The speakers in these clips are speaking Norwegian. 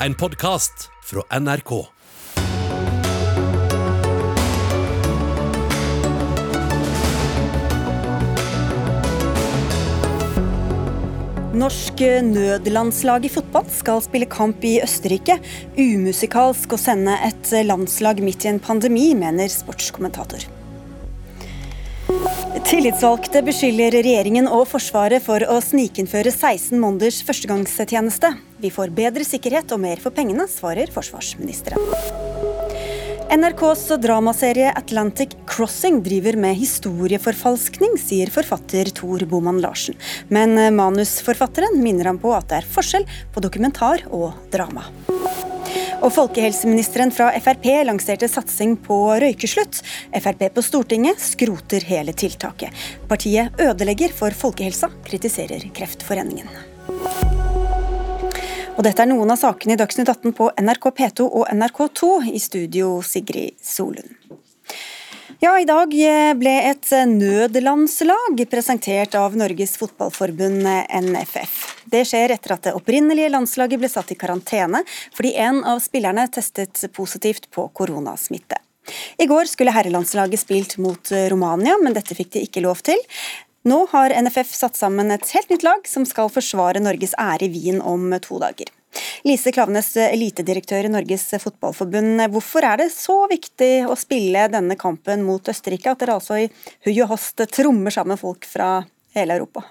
en podkast fra NRK. Norsk nødlandslag i fotball skal spille kamp i Østerrike. Umusikalsk å sende et landslag midt i en pandemi, mener sportskommentator. Tillitsvalgte beskylder regjeringen og Forsvaret for å snikinnføre 16 måneders førstegangstjeneste. Vi får bedre sikkerhet og mer for pengene, svarer forsvarsministeren. NRKs dramaserie Atlantic Crossing driver med historieforfalskning, sier forfatter Tor Boman Larsen. Men manusforfatteren minner ham på at det er forskjell på dokumentar og drama. Og Folkehelseministeren fra Frp lanserte satsing på røykeslutt. Frp på Stortinget skroter hele tiltaket. Partiet ødelegger for folkehelsa, kritiserer Kreftforeningen. Og dette er noen av sakene i Dagsnytt 18 på NRK P2 og NRK2. I studio Sigrid Solund. Ja, I dag ble et nødlandslag presentert av Norges Fotballforbund, NFF. Det skjer etter at det opprinnelige landslaget ble satt i karantene fordi en av spillerne testet positivt på koronasmitte. I går skulle herrelandslaget spilt mot Romania, men dette fikk de ikke lov til. Nå har NFF satt sammen et helt nytt lag som skal forsvare Norges ære i Wien om to dager. Lise Klavenes, elitedirektør i Norges Fotballforbund. Hvorfor er det så viktig å spille denne kampen mot Østerrike, at dere altså i hui og hast trommer sammen folk fra hele Europa?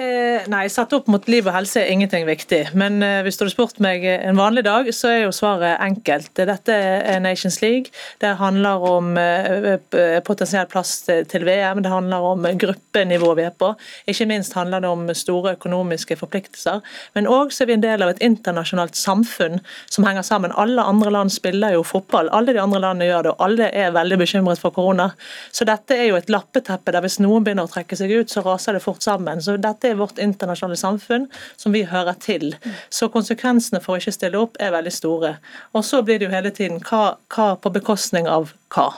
Eh, nei, satt opp mot liv og helse er ingenting viktig. Men eh, hvis du hadde spurt meg en vanlig dag, så er jo svaret enkelt. Dette er Nations League. Det handler om eh, potensiell plass til VM. Det handler om gruppenivået vi er på. Ikke minst handler det om store økonomiske forpliktelser. Men òg er vi en del av et internasjonalt samfunn som henger sammen. Alle andre land spiller jo fotball. Alle de andre landene gjør det, og alle er veldig bekymret for korona. Så dette er jo et lappeteppe der hvis noen begynner å trekke seg ut, så raser det fort sammen. Så dette er vårt internasjonale samfunn som vi hører til. Så konsekvensene for å ikke stille opp er veldig store. Og så blir det jo hele tiden hva, hva på bekostning av hva.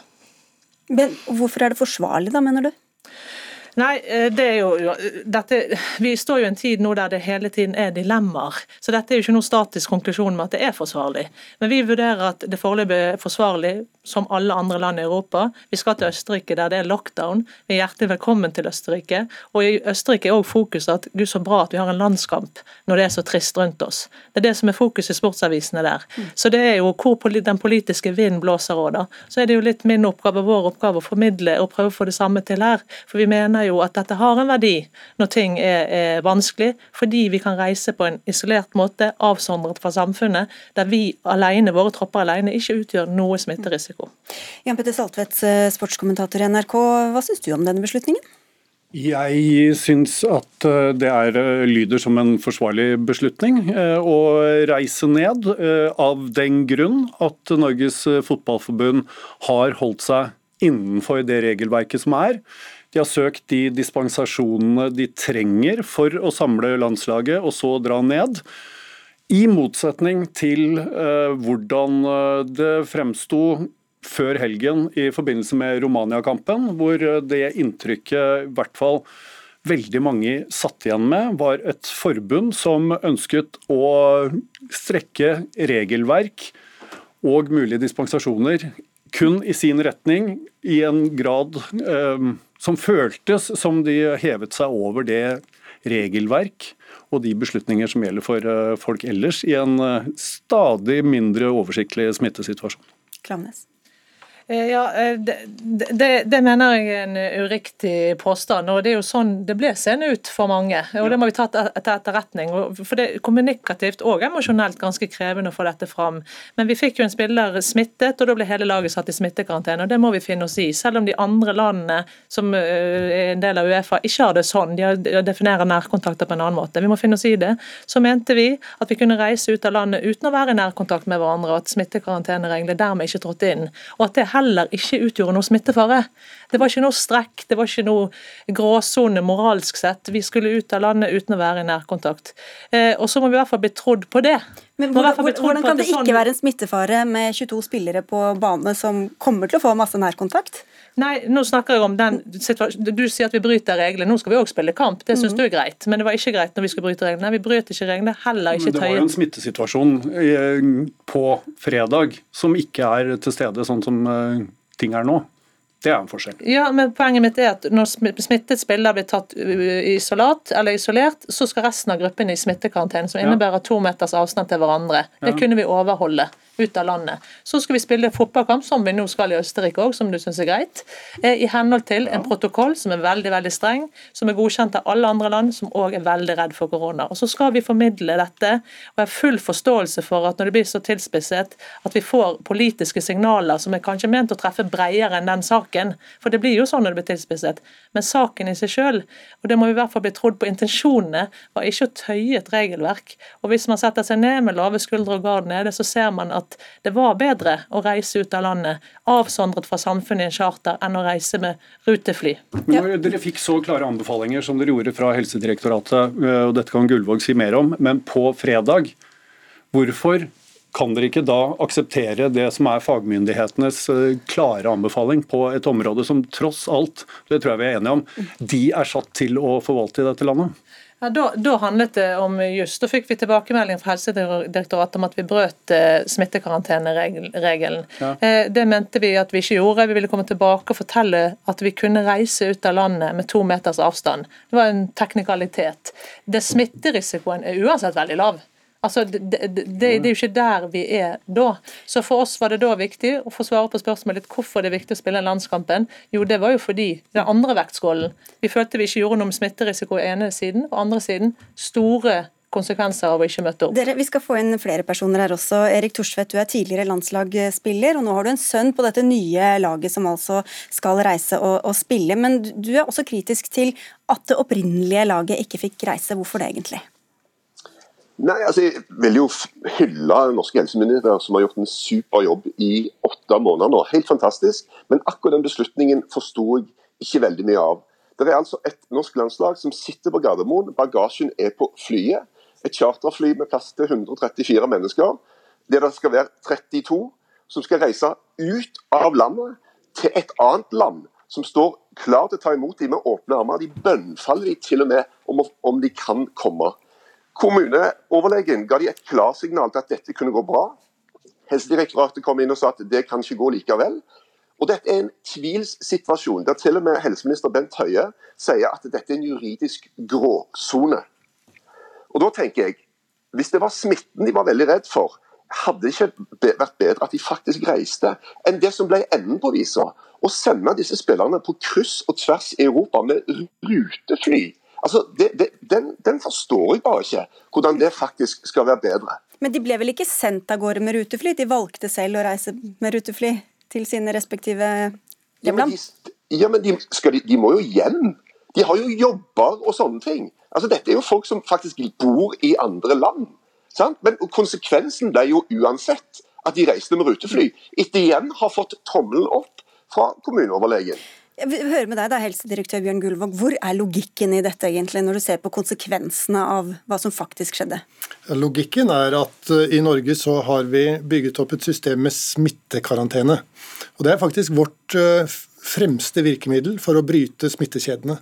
Men Hvorfor er det forsvarlig, da, mener du? Nei, eh, det er jo dette, Vi står jo i en tid nå der det hele tiden er dilemmaer. Så dette er jo ikke noen statisk konklusjon med at det er forsvarlig. Men vi vurderer at det foreløpig er forsvarlig som alle andre land i Europa. Vi skal til Østerrike der det er lockdown. Vi er hjertelig velkommen til Østerrike. Og i Østerrike er òg fokuset at gud så bra at vi har en landskamp når det er så trist rundt oss. Det er det som er fokuset i sportsavisene der. Så det er jo hvor den politiske vind blåser òg, da. Så er det jo litt min oppgave, vår oppgave, å formidle og prøve å få det samme til her. For vi mener jo at dette har en verdi når ting er, er vanskelig, fordi vi kan reise på en isolert måte, avsondret fra samfunnet, der vi alene, våre tropper alene ikke utgjør noe smitterisiko. Jan Petter Saltvedt, eh, sportskommentator i NRK, hva syns du om denne beslutningen? Jeg syns at eh, det er, eh, lyder som en forsvarlig beslutning å reise ned, av den grunn at Norges Fotballforbund har holdt seg innenfor det regelverket som er. De har søkt de dispensasjonene de trenger for å samle landslaget, og så dra ned. I motsetning til hvordan det fremsto før helgen i forbindelse med Romania-kampen, hvor det inntrykket i hvert fall veldig mange satt igjen med, var et forbund som ønsket å strekke regelverk og mulige dispensasjoner kun i sin retning, i en grad eh, som føltes som de hevet seg over det regelverk og de beslutninger som gjelder for eh, folk ellers, i en eh, stadig mindre oversiktlig smittesituasjon. Klamnes. Eh, ja, eh, det, det, det, mener jeg er en uriktig påstand. og Det er jo sånn det ble seende ut for mange. og Det må vi ta til etterretning. for Det er kommunikativt og emosjonelt ganske krevende å få dette fram. Men vi fikk jo en spiller smittet, og da ble hele laget satt i smittekarantene. og Det må vi finne oss i. Selv om de andre landene som eh, er en del av Uefa ikke har det sånn, de definerer nærkontakter på en annen måte. Vi må finne oss i det. Så mente vi at vi kunne reise ut av landet uten å være i nærkontakt med hverandre, og at smittekarantenereglene dermed ikke trådte inn. og at det heller ikke utgjorde noe smittefare. Det var ikke noe strekk, det var ikke noe gråsone moralsk sett. Vi skulle ut av landet uten å være i nærkontakt. Eh, og så må vi i hvert fall bli trodd på det. Men Hvordan, hvordan kan det ikke sånn... være en smittefare med 22 spillere på bane som kommer til å få masse nærkontakt? Nei, nå snakker jeg om den. Du sier at vi bryter reglene. Nå skal vi òg spille kamp. Det syns mm. du er greit. Men det var ikke greit når vi skulle bryte reglene. Vi brøt ikke reglene, heller ikke Tøye. Det var jo en smittesituasjon eh, på fredag som ikke er til stede sånn som eh, ting er nå. Det er en forskjell. Ja, men Poenget mitt er at når smittet spiller blir tatt isolat, eller isolert, så skal resten av gruppen i smittekarantene, som innebærer to meters avstand til hverandre. Det kunne vi overholde ut av landet. Så skal vi spille fotballkamp, som vi nå skal i Østerrike òg, som du syns er greit, eh, i henhold til en protokoll som er veldig veldig streng, som er godkjent av alle andre land, som òg er veldig redd for korona. Og Så skal vi formidle dette, og jeg har full forståelse for at når det blir så tilspisset, at vi får politiske signaler som er kanskje ment å treffe bredere enn den saken. For det blir jo sånn når det blir tilspisset. Men saken i seg sjøl, og det må i hvert fall bli trodd på intensjonene, var ikke å tøye et regelverk. Og Hvis man setter seg ned med lave skuldre og gard nede, så ser man at det var bedre å reise ut av landet avsondret fra samfunnet i en charter enn å reise med rutefly. Når dere fikk så klare anbefalinger som dere gjorde fra Helsedirektoratet, eh, og dette kan Gullvåg si mer om, men på fredag, hvorfor kan dere ikke da akseptere det som er fagmyndighetenes eh, klare anbefaling på et område som tross alt, det tror jeg vi er enige om, de er satt til å forvalte i dette landet? Ja, da, da, handlet det om just. Da fikk vi tilbakemelding fra Helsedirektoratet om at vi brøt eh, smittekaranteneregelen. Ja. Eh, det mente vi at vi ikke gjorde. Vi ville komme tilbake og fortelle at vi kunne reise ut av landet med to meters avstand. Det var en teknikalitet. Det Smitterisikoen er uansett veldig lav. Altså, det, det, det, det, er jo ikke der vi er da. Så for oss var det da viktig å få svare på spørsmålet hvorfor det er viktig å spille den landskampen. Jo, det var jo fordi den andre vektskålen Vi følte vi ikke gjorde noe med smitterisiko i ene siden, og andre siden store konsekvenser av å ikke møte opp. Dere, vi skal få inn flere personer her også. Erik Torsvedt, du er tidligere landslagsspiller, og nå har du en sønn på dette nye laget som altså skal reise og, og spille. Men du er også kritisk til at det opprinnelige laget ikke fikk reise. Hvorfor det egentlig? Nei, altså Jeg vil jo hylle norske helsemyndigheter som har gjort en super jobb i åtte måneder nå. Helt fantastisk. Men akkurat den beslutningen forsto jeg ikke veldig mye av. Det er altså et norsk landslag som sitter på Gardermoen. Bagasjen er på flyet. Et charterfly med plass til 134 mennesker. Der det skal være 32 som skal reise ut av landet til et annet land som står klar til å ta imot dem med åpne armer. De bønnfaller de til og med om, om de kan komme. Kommuneoverlegen ga de et klarsignal til at dette kunne gå bra. Helsedirektoratet kom inn og sa at det kan ikke gå likevel. Og Dette er en tvilssituasjon der til og med helseminister Bent Høie sier at dette er en juridisk gråsone. Og da tenker jeg, Hvis det var smitten de var veldig redd for, hadde det ikke vært bedre at de faktisk reiste, enn det som ble enden på visa? Å sende disse spillerne på kryss og tvers i Europa med rutefly Altså, det, det, den, den, forstår jeg bare ikke, hvordan det faktisk skal være bedre. Men de ble vel ikke sendt av gårde med rutefly? De valgte selv å reise med rutefly til sine respektive hjemland? Ja, men, de, ja, men de, de, de, må jo hjem. De har jo jobber og sånne ting. Altså, Dette er jo folk som faktisk bor i andre land. Sant? Men konsekvensen ble jo uansett at de reiste med rutefly. Etter igjen har fått tommelen opp fra kommuneoverlegen. Jeg vil høre med deg da, helsedirektør Bjørn Gullvåg. Hvor er logikken i dette egentlig, når du ser på konsekvensene av hva som faktisk skjedde? Logikken er at eh, i Norge så har vi bygget opp et system med smittekarantene. Og Det er faktisk vårt eh, fremste virkemiddel for å bryte smittekjedene.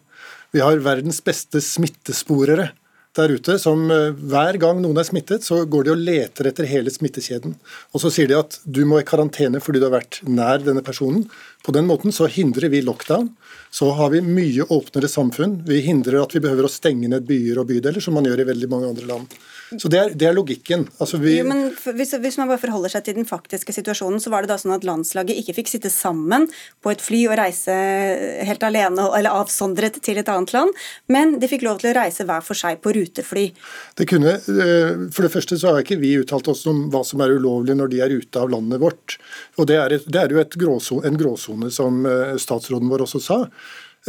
Vi har verdens beste smittesporere der ute som eh, hver gang noen er smittet, så går de og leter etter hele smittekjeden. Og så sier de at du må i karantene fordi du har vært nær denne personen. På den måten så hindrer vi lockdown. Så har vi mye åpnere samfunn. Vi hindrer at vi behøver å stenge ned byer og bydeler, som man gjør i veldig mange andre land. Så Det er, det er logikken. Altså vi... jo, men hvis, hvis, man bare forholder seg til den faktiske situasjonen, så var det da sånn at landslaget ikke fikk sitte sammen på et fly og reise helt alene eller avsondret til et annet land, men de fikk lov til å reise hver for seg på rutefly. Det kunne, eh, For det første så har ikke vi uttalt oss om hva som er ulovlig når de er ute av landet vårt. Og Det er, et, det er jo gråzone, en gråsone, som eh, statsråden vår også sa.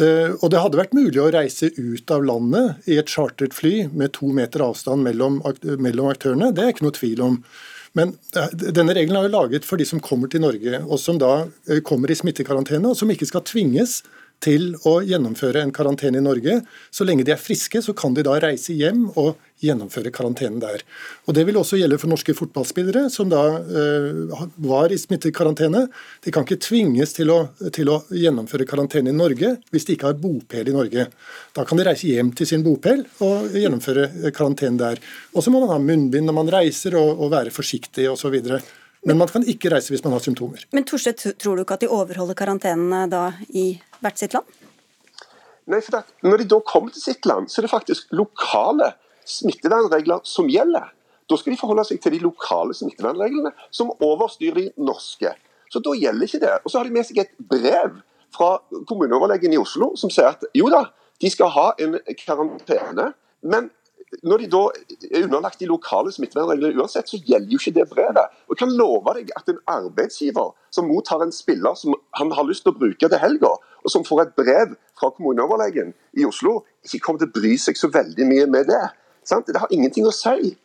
Eh, og det hadde vært mulig å reise ut av landet i et chartret fly med to meter avstand mellom, aktørene, det er ikke noe tvil om. Men eh, denne regelen er jo laget for de som kommer til Norge, og som da eh, kommer i smittekarantene, og som ikke skal tvinges til å gjennomføre en karantene i Norge. Så lenge de er friske, så kan de da reise hjem og gjennomføre karantenen der. Og Det vil også gjelde for norske fotballspillere som da uh, var i smittekarantene. De kan ikke tvinges til å, til å, gjennomføre karantene i Norge hvis de ikke har bopel i Norge. Da kan de reise hjem til sin bopel og gjennomføre karantenen der. Og så må man ha munnbind når man reiser og, og være forsiktig osv. Men man kan ikke reise hvis man har symptomer. Men Torstedt, tror du ikke at de overholder karantenene da i hvert sitt land? Nei, for at Når de da kommer til sitt land, så er det faktisk lokale smittevernregler som gjelder. Da skal de forholde seg til de lokale smittevernreglene, som overstyrer de norske. Så da gjelder ikke det. Og så har de med seg et brev fra kommuneoverlegen i Oslo som sier at jo da, de skal ha en karantene, men når de da er underlagt de lokale smittevernreglene uansett, så gjelder jo ikke det brevet. Og Jeg kan love deg at en arbeidsgiver som mottar en spiller som han har lyst til å bruke til helga, og som får et brev fra kommuneoverlegen i Oslo, ikke kommer til å bry seg så veldig mye med det. Sant? Det har ingenting å si.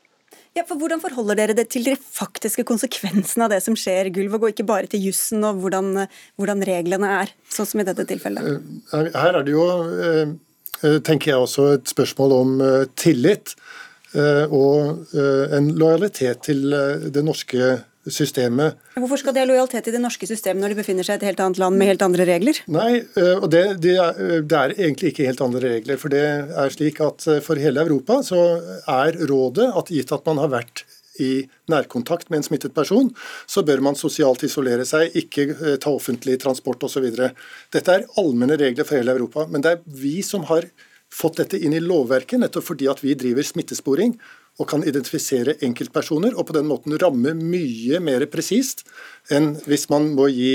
Ja, for Hvordan forholder dere det til de faktiske konsekvensene av det som skjer, Gulvåg, og ikke bare til jussen og hvordan, hvordan, reglene er, sånn som i dette tilfellet? Eh, her er det jo Eh, tenker jeg også et spørsmål om eh, tillit eh, og en lojalitet til det norske systemet. Hvorfor skal de ha lojalitet til det norske systemet når de befinner seg i et helt annet land med helt andre regler? Nei, og det, det, er, det, er, egentlig ikke helt andre regler. For det er slik at for hele Europa så er rådet at gitt at man har vært i nærkontakt med en smittet person, så bør man sosialt isolere seg, ikke eh, ta offentlig transport osv. Dette er allmenne regler for hele Europa, men det er vi som har fått dette inn i lovverket, nettopp fordi at vi driver smittesporing og kan identifisere enkeltpersoner, og på den måten ramme mye mer presist enn hvis man må gi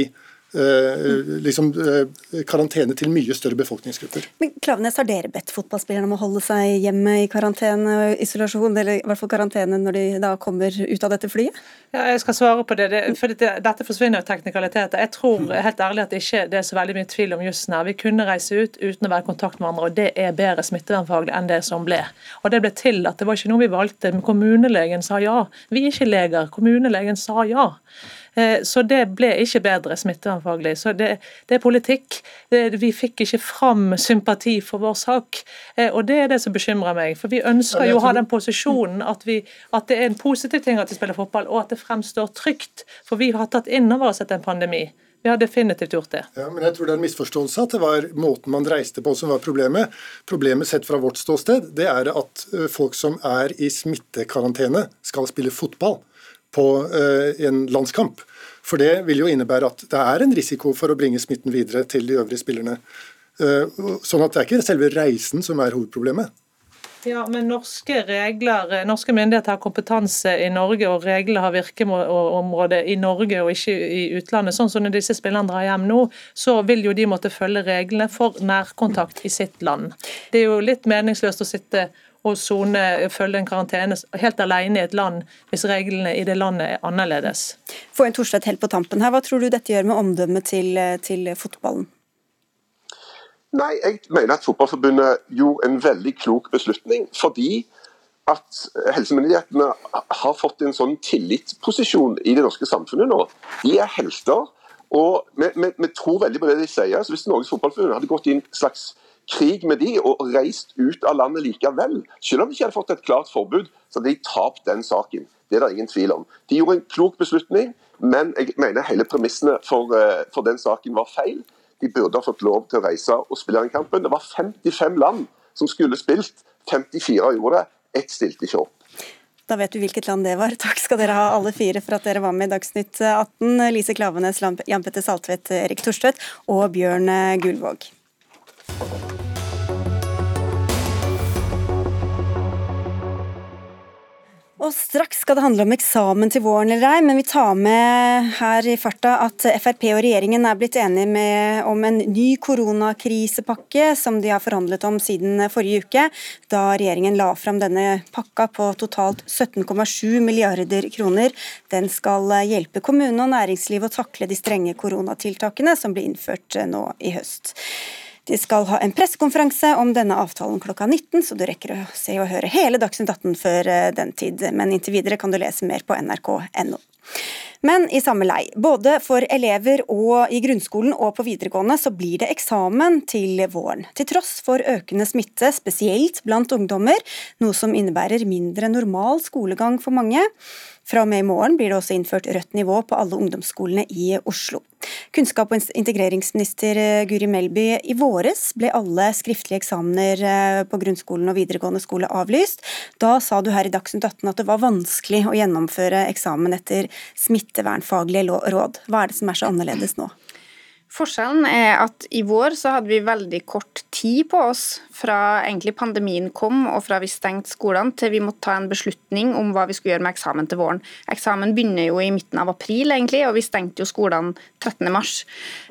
liksom, eh, karantene til mye større befolkningsgrupper. Men Klavenes, Har dere bedt fotballspillerne om å holde seg hjemme i karantene og isolasjon, eller i hvert fall karantene når de da kommer ut av dette flyet? Ja, jeg skal svare på det. det for det, Dette forsvinner jo teknikaliteter. Jeg tror helt ærlig at det ikke det er så veldig mye tvil om jussen her. Vi kunne reise ut uten å være i kontakt med andre, og det er bedre smittevernfaglig enn det som ble. Og Det ble tillatt, det var ikke noe vi valgte. Men kommunelegen sa ja. Vi er ikke leger, kommunelegen sa ja. Eh, så det ble ikke bedre smittevernfaglig. Så det, det er politikk. Vi fikk ikke fram sympati for vår sak, eh, og det er det som bekymrer meg. For vi ønsker jo å ha den posisjonen at, vi, at det er en positiv ting at vi spiller fotball, og at det fremstår trygt. For vi har tatt inn over oss etter en pandemi. Vi har definitivt gjort det. Ja, men jeg tror det er en misforståelse at det var måten man reiste på som var problemet. Problemet sett fra vårt ståsted, det er at folk som er i smittekarantene, skal spille fotball på eh, en landskamp. For det vil jo innebære at det er en risiko for å bringe smitten videre til de øvrige spillerne. Eh, sånn at det er ikke selve reisen som er hovedproblemet. Ja, men norske regler, eh, norske myndigheter har kompetanse i Norge, og reglene har virkeområde i Norge og ikke i utlandet. Sånn som når disse spillerne drar hjem nå, så vil jo de måtte følge reglene for nærkontakt i sitt land. Det er jo litt meningsløst å sitte og sone, følge en karantene helt alene i et land hvis reglene i det landet er annerledes. Få en Torstvedt helt på tampen her. Hva tror du dette gjør med omdømmet til, til fotballen? Nei, jeg mener at Fotballforbundet gjorde en veldig klok beslutning. Fordi at helsemyndighetene har fått en sånn tillitsposisjon i det norske samfunnet nå. De er helter. Og vi, vi, vi tror veldig på det de sier. så Hvis Norges Fotballforbund hadde gått i en slags krig med de og reist ut av landet likevel. Selv om de ikke hadde fått et klart forbud, så hadde de tapt den saken. Det er det ingen tvil om. De gjorde en klok beslutning, men jeg mener hele premissene for, eh, for den saken var feil. De burde ha fått lov til å reise og spille den kampen. Det var 55 land som skulle spilt. 54 gjorde det. Ett stilte ikke opp. Da vet du hvilket land det var. Takk skal dere ha alle fire for at dere var med i Dagsnytt 18. Lise Klavenes, Jan Petter Saltvedt, Erik Torstvedt og Bjørn Gullvåg. Og Straks skal det handle om eksamen til våren eller ei, men vi tar med her i farta at Frp og regjeringen er blitt enige med, om en ny koronakrisepakke, som de har forhandlet om siden forrige uke, da regjeringen la fram denne pakka på totalt 17,7 milliarder kroner. Den skal hjelpe kommune og næringsliv å takle de strenge koronatiltakene som ble innført nå i høst. De skal ha en pressekonferanse om denne avtalen klokka 19, så du rekker å se og høre hele Dagsnytt 18 før eh, den tid. Men inntil videre kan du lese mer på nrk.no. Men i samme lei. Både for elever og i grunnskolen og på videregående så blir det eksamen til våren. Til tross for økende smitte, spesielt blant ungdommer, noe som innebærer mindre normal skolegang for mange. Fra og med i morgen blir det også innført rødt nivå på alle ungdomsskolene i Oslo. Kunnskap- og integreringsminister eh, Guri Melby, i våres ble alle skriftlige eksamener eh, på grunnskolen og videregående skole avlyst. Da sa du her i Dagsnytt 18 at det var vanskelig å gjennomføre eksamen etter smittevernfaglige råd. Hva er det som er så annerledes nå? Forskjellen er at i vår så hadde vi veldig kort tid på oss fra egentlig pandemien kom og fra vi stengte skolene til vi måtte ta en beslutning om hva vi skulle gjøre med eksamen til våren. Eksamen begynner jo i midten av april egentlig, og vi stengte jo skolene 13. mars.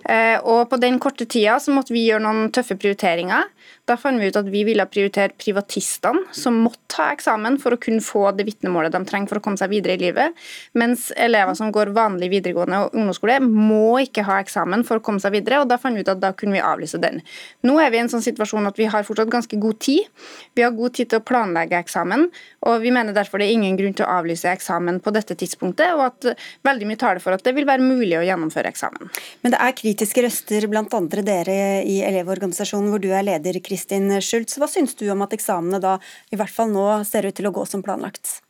Eh, og på den korte tida så måtte vi gjøre noen tøffe prioriteringer. Da fant vi ut at vi ville prioritere privatistene, som måtte ha eksamen for å kunne få det vitnemålet de trenger for å komme seg videre i livet, mens elever som går vanlig videregående og ungdomsskole, må ikke ha eksamen for å komme seg videre, og da fant vi ut at da kunne vi avlyse den. Nå er vi i en sånn situasjon at vi har fortsatt ganske god tid. Vi har god tid til å planlegge eksamen, og vi mener derfor det er ingen grunn til å avlyse eksamen på dette tidspunktet, og at veldig mye taler for at det vil være mulig å gjennomføre eksamen. Men det er kritiske røster andre dere i Elevorganisasjonen, hvor du er leder, Kristin Schultz. Hva syns du om at eksamene da i hvert fall nå ser ut til å gå som planlagt?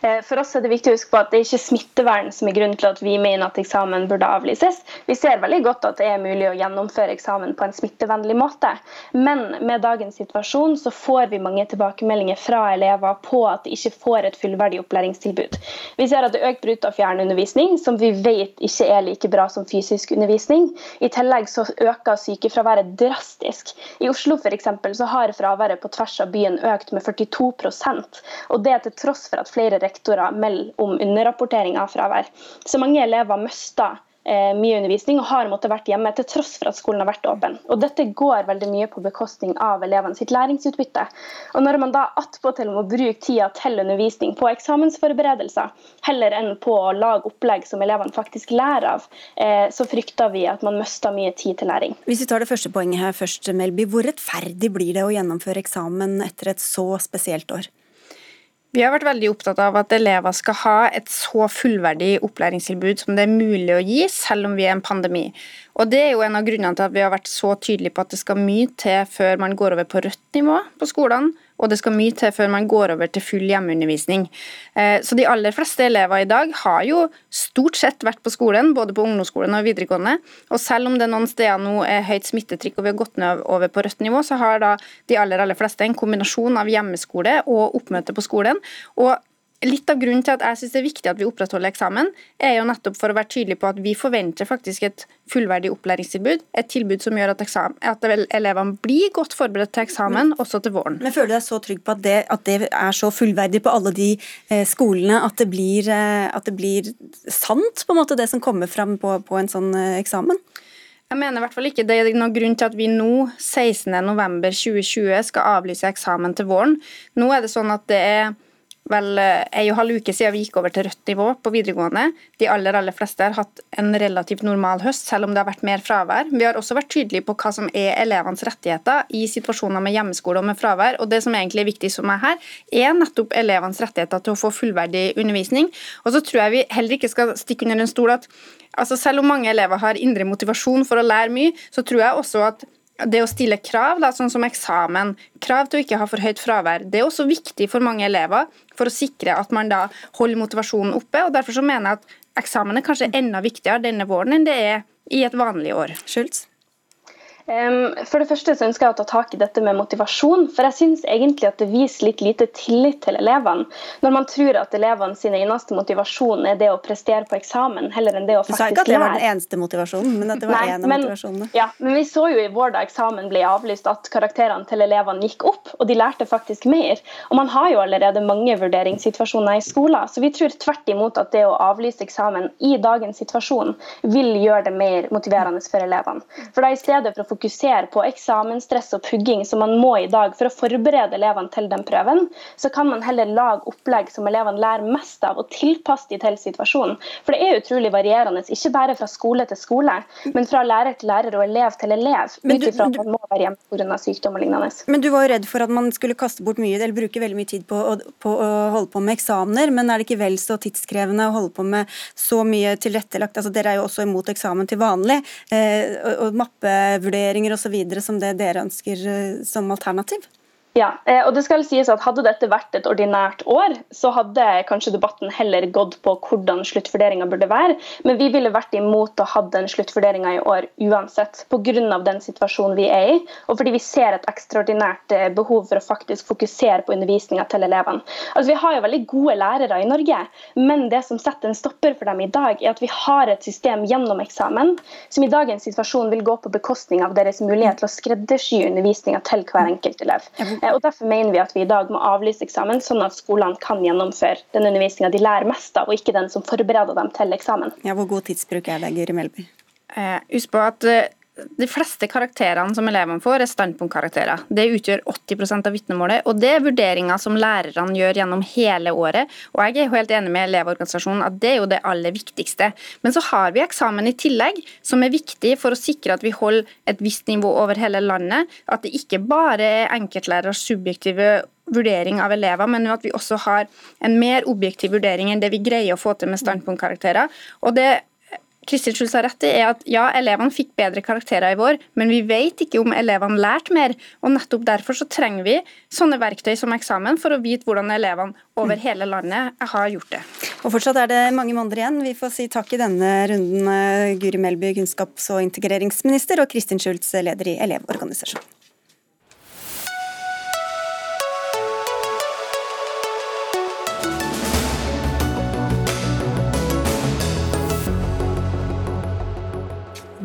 Eh, for oss er det viktig å huske på at det er ikke smittevern som er grunnen til at vi mener at eksamen burde avlyses. Vi ser veldig godt at det er mulig å gjennomføre eksamen på en smittevennlig måte. Men med dagens situasjon så får vi mange tilbakemeldinger fra elever på at de ikke får et fullverdig opplæringstilbud. Vi ser at det er økt bruk av fjernundervisning, som vi vet ikke er like bra som fysisk undervisning. I tillegg så øker sykefraværet drastisk. I Oslo for eksempel, så har fraværet på tvers av byen økt med 42% og det til tross for at flere rektorer melder om underrapportering av fravær. Så mange elever mister eh, mye undervisning og har måttet vært hjemme til tross for at skolen har vært åpen. Og Dette går veldig mye på bekostning av elevene sitt læringsutbytte. Og Når man da attpåtil må bruke tida til undervisning på eksamensforberedelser, heller enn på å lage opplegg som elevene faktisk lærer av, eh, så frykter vi at man mister mye tid til læring. Hvis vi tar det første poenget her først, Melby. Hvor rettferdig blir det å gjennomføre eksamen etter et så spesielt år? Vi har vært veldig opptatt av at elever skal ha et så fullverdig opplæringstilbud som det er mulig å gi, selv om vi er en pandemi. Og Det er jo en av grunnene til at vi har vært så tydelige på at det skal mye til før man går over på rødt nivå på skolene, og det skal mye til før man går over til full hjemmeundervisning. Eh, så de aller fleste elever i dag har jo stort sett vært på skolen, både på ungdomsskolen og videregående. Og selv om det noen steder nå er høyt smittetrykk og vi har gått ned over på rødt nivå, så har da de aller, aller fleste en kombinasjon av hjemmeskole og oppmøte på skolen. Og Litt av grunnen til at jeg synes det er viktig at vi opprettholder eksamen, er jo nettopp for å være tydelig på at vi forventer faktisk et fullverdig opplæringstilbud. Et tilbud som gjør at, eksamen, at elevene blir godt forberedt til eksamen også til våren. Men Føler du deg så trygg på at det, at det er så fullverdig på alle de eh, skolene at det, blir, eh, at det, blir, sant, på en måte, det som kommer fram på, på en sånn eh, eksamen? Jeg mener i hvert fall ikke det er noen grunn til at vi nå, 16.11.2020, skal avlyse eksamen til våren. Nå er det sånn at det er vel eh, en og halv uke siden vi gikk over til rødt nivå på videregående. De aller aller fleste har hatt en relativt normal høst, selv om det har vært mer fravær. Vi har også vært tydelige på hva som er elevenes rettigheter i situasjoner med hjemmeskole og med fravær. og Det som egentlig er viktig for meg her, er nettopp elevenes rettigheter til å få fullverdig undervisning. Og så tror jeg vi heller ikke skal stikke under en stol at altså selv om mange elever har indre motivasjon for å lære mye, så tror jeg også at det å stille krav, da, sånn som eksamen, krav til å ikke ha for høyt fravær, det er også viktig for mange elever for å sikre at man da holder motivasjonen oppe. og Derfor så mener jeg at eksamen er kanskje enda viktigere denne våren enn det er i et vanlig år. Schultz? For det første så ønsker jeg å ta tak i dette med motivasjon. For jeg syns egentlig at det viser litt lite tillit til elevene. Når man tror at elevene sin eneste motivasjon er det å prestere på eksamen, heller enn det å faktisk lære. Du sa ikke at det var den eneste motivasjonen, men at det var Nei, en av men, motivasjonene. Ja, men vi så jo i vår da eksamen ble avlyst at karakterene til elevene gikk opp, og de lærte faktisk mer. Og man har jo allerede mange vurderingssituasjoner i skolen, så vi tror tvert imot at det å avlyse eksamen i dagens situasjon vil gjøre det mer motiverende for elevene. For da i stedet for å fokusere på eksamensstress og pugging, som man må i dag for å forberede elevene til den prøven, så kan man heller lage opplegg som elevene lærer mest av, og tilpasse de til situasjonen. For det er utrolig varierende, ikke bare fra skole til skole, men fra lærer til lærer og elev til elev, ut ifra at man må være hjemme pga. sykdom og lignende. Men du var jo redd for at man skulle kaste bort mye, eller bruke veldig mye tid på på å holde på med eksamener, men er det ikke vel så tidskrevende å holde på med så mye tilrettelagt? Altså, dere er jo også imot eksamen til vanlig, eh, og, og mappevurderinger osv. som det dere ønsker eh, som alternativ? Ja, eh, og det skal sies at Hadde dette vært et ordinært år, så hadde kanskje debatten heller gått på hvordan sluttvurderinga burde være. Men vi ville vært imot å ha den sluttvurderinga i år uansett, pga. den situasjonen vi er i, og fordi vi ser et ekstraordinært eh, behov for å faktisk fokusere på undervisninga til elevene. Altså, Vi har jo veldig gode lærere i Norge, men det som setter en stopper for dem i dag, er at vi har et system gjennom eksamen som i dagens situasjon vil gå på bekostning av deres mulighet til å skreddersy undervisninga til hver enkelt elev. Eh, og Derfor mener vi at vi i dag må avlyse eksamen, sånn at skolene kan gjennomføre den undervisninga de lærer mest av, og ikke den som forbereder dem til eksamen. Ja, Hvor god tidsbruk er det, Guri Melby? Eh, husk på at eh, de fleste karakterene som elevene får, er standpunktkarakterer. Det utgjør 80% av vitnemålet, og det er vurderinger som lærerne gjør gjennom hele året. Og jeg er helt enig med Elevorganisasjonen at det er jo det aller viktigste. Men så har vi eksamen i tillegg, som er viktig for å sikre at vi holder et visst nivå over hele landet. At det ikke bare er enkeltlærers subjektive vurdering av elever, men at vi også har en mer objektiv vurdering enn det vi greier å få til med standpunktkarakterer. Og det Kristin Schulz har rett i, er at ja, elevene fikk bedre karakterer i vår, men vi vet ikke om elevene lærte mer. og Nettopp derfor så trenger vi sånne verktøy som eksamen for å vite hvordan elevene over hele landet har gjort det. Og Fortsatt er det mange måneder igjen. Vi får si takk i denne runden, eh, Guri Melby, kunnskaps- og integreringsminister, og Kristin Schulz, leder i Elevorganisasjonen.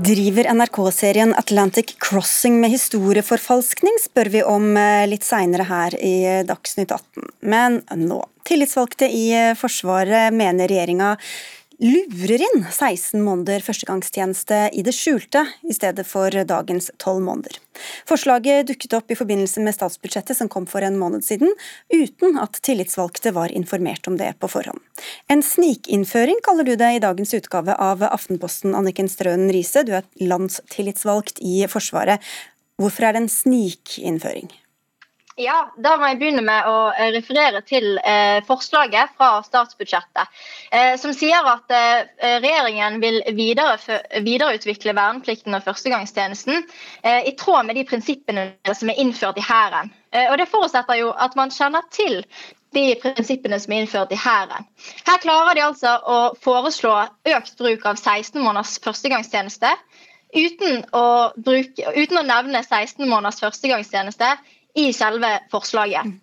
Driver NRK-serien Atlantic Crossing med historieforfalskning, spør vi om eh, litt seinere her i Dagsnytt 18. Men nå. Tillitsvalgte i eh, Forsvaret mener regjeringa lurer inn 16 måneder førstegangstjeneste i det skjulte, i stedet for dagens 12 måneder. Forslaget dukket opp i forbindelse med statsbudsjettet som kom for en måned siden, uten at tillitsvalgte var informert om det på forhånd. En snikinnføring kaller du det i dagens utgave av Aftenposten, Anniken Strønen Riise, du er landstillitsvalgt i Forsvaret. Hvorfor er det en snikinnføring? Ja, Da må jeg begynne med å eh, referere til eh, forslaget fra statsbudsjettet, eh, som sier at regjeringen vil videreutvikle verneplikten og førstegangstjenesten i tråd med de prinsippene som er innført i Hæren. Og Det forutsetter jo at man kjenner til de prinsippene som er innført i Hæren. Her klarer de altså å foreslå økt bruk av 16 måneders førstegangstjeneste. Uten å, bruke, uten å nevne 16 måneders førstegangstjeneste i selve forslaget.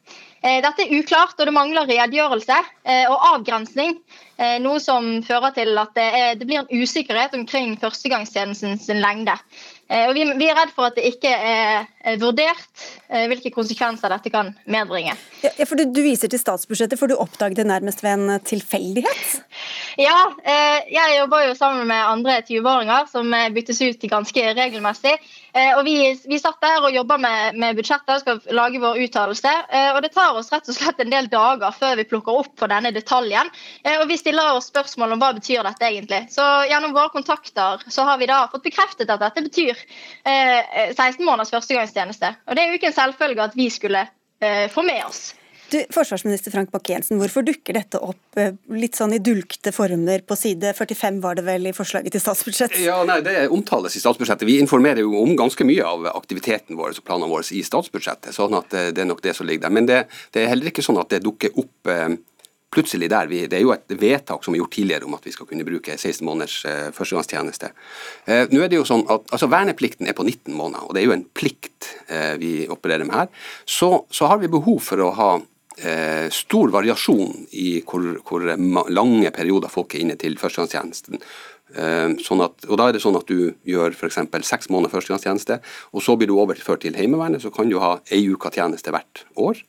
Eh, dette er uklart, og det mangler redegjørelse eh, og avgrensning. Eh, noe som fører til at det, blir en usikkerhet omkring førstegangstjenestens lengde. Og vi, er redd for at det ikke er vurdert hvilke konsekvenser dette kan medbringe. Ja, for du, du, viser til statsbudsjettet, for du oppdaget det nærmest ved en tilfeldighet? Ja, jeg jobber jo sammen med andre 20-åringer som byttes ut ganske regelmessig. Eh, og vi, vi satt der og jobba med, med, budsjettet og skal lage vår uttalelse. Eh, og det tar oss rett og slett en del dager før vi plukker opp på denne detaljen. Eh, og vi stiller oss spørsmål om hva betyr dette egentlig. Så gjennom våre kontakter så har vi da fått bekreftet at dette betyr 16 måneders førstegangstjeneste. Og det er jo ikke en selvfølge at vi skulle få med oss. Du, Forsvarsminister Frank Bakke-Jensen, hvorfor dukker dette opp eh, litt sånn i dulgte former på side 45 var det vel i forslaget til statsbudsjett? Ja, nei, Det omtales i statsbudsjettet. Vi informerer jo om ganske mye av aktiviteten vår og planene våre i statsbudsjettet. sånn at eh, det er nok det som ligger der. Men det, det er heller ikke sånn at det dukker opp eh, plutselig der. Vi, det er jo et vedtak som er gjort tidligere om at vi skal kunne bruke 16 måneders eh, førstegangstjeneste. Eh, nå er det jo sånn at altså Verneplikten er på 19 måneder, og det er jo en plikt eh, vi opererer med her. Så, så har vi behov for å ha eh, stor variasjon i hvor, hvor, lange perioder folk er inne til førstegangstjenesten. Sånn at, og Da er det sånn at du gjør f.eks. seks måneder førstegangstjeneste, og så blir du overført til Heimevernet. Så kan du ha ei uke tjeneste hvert år.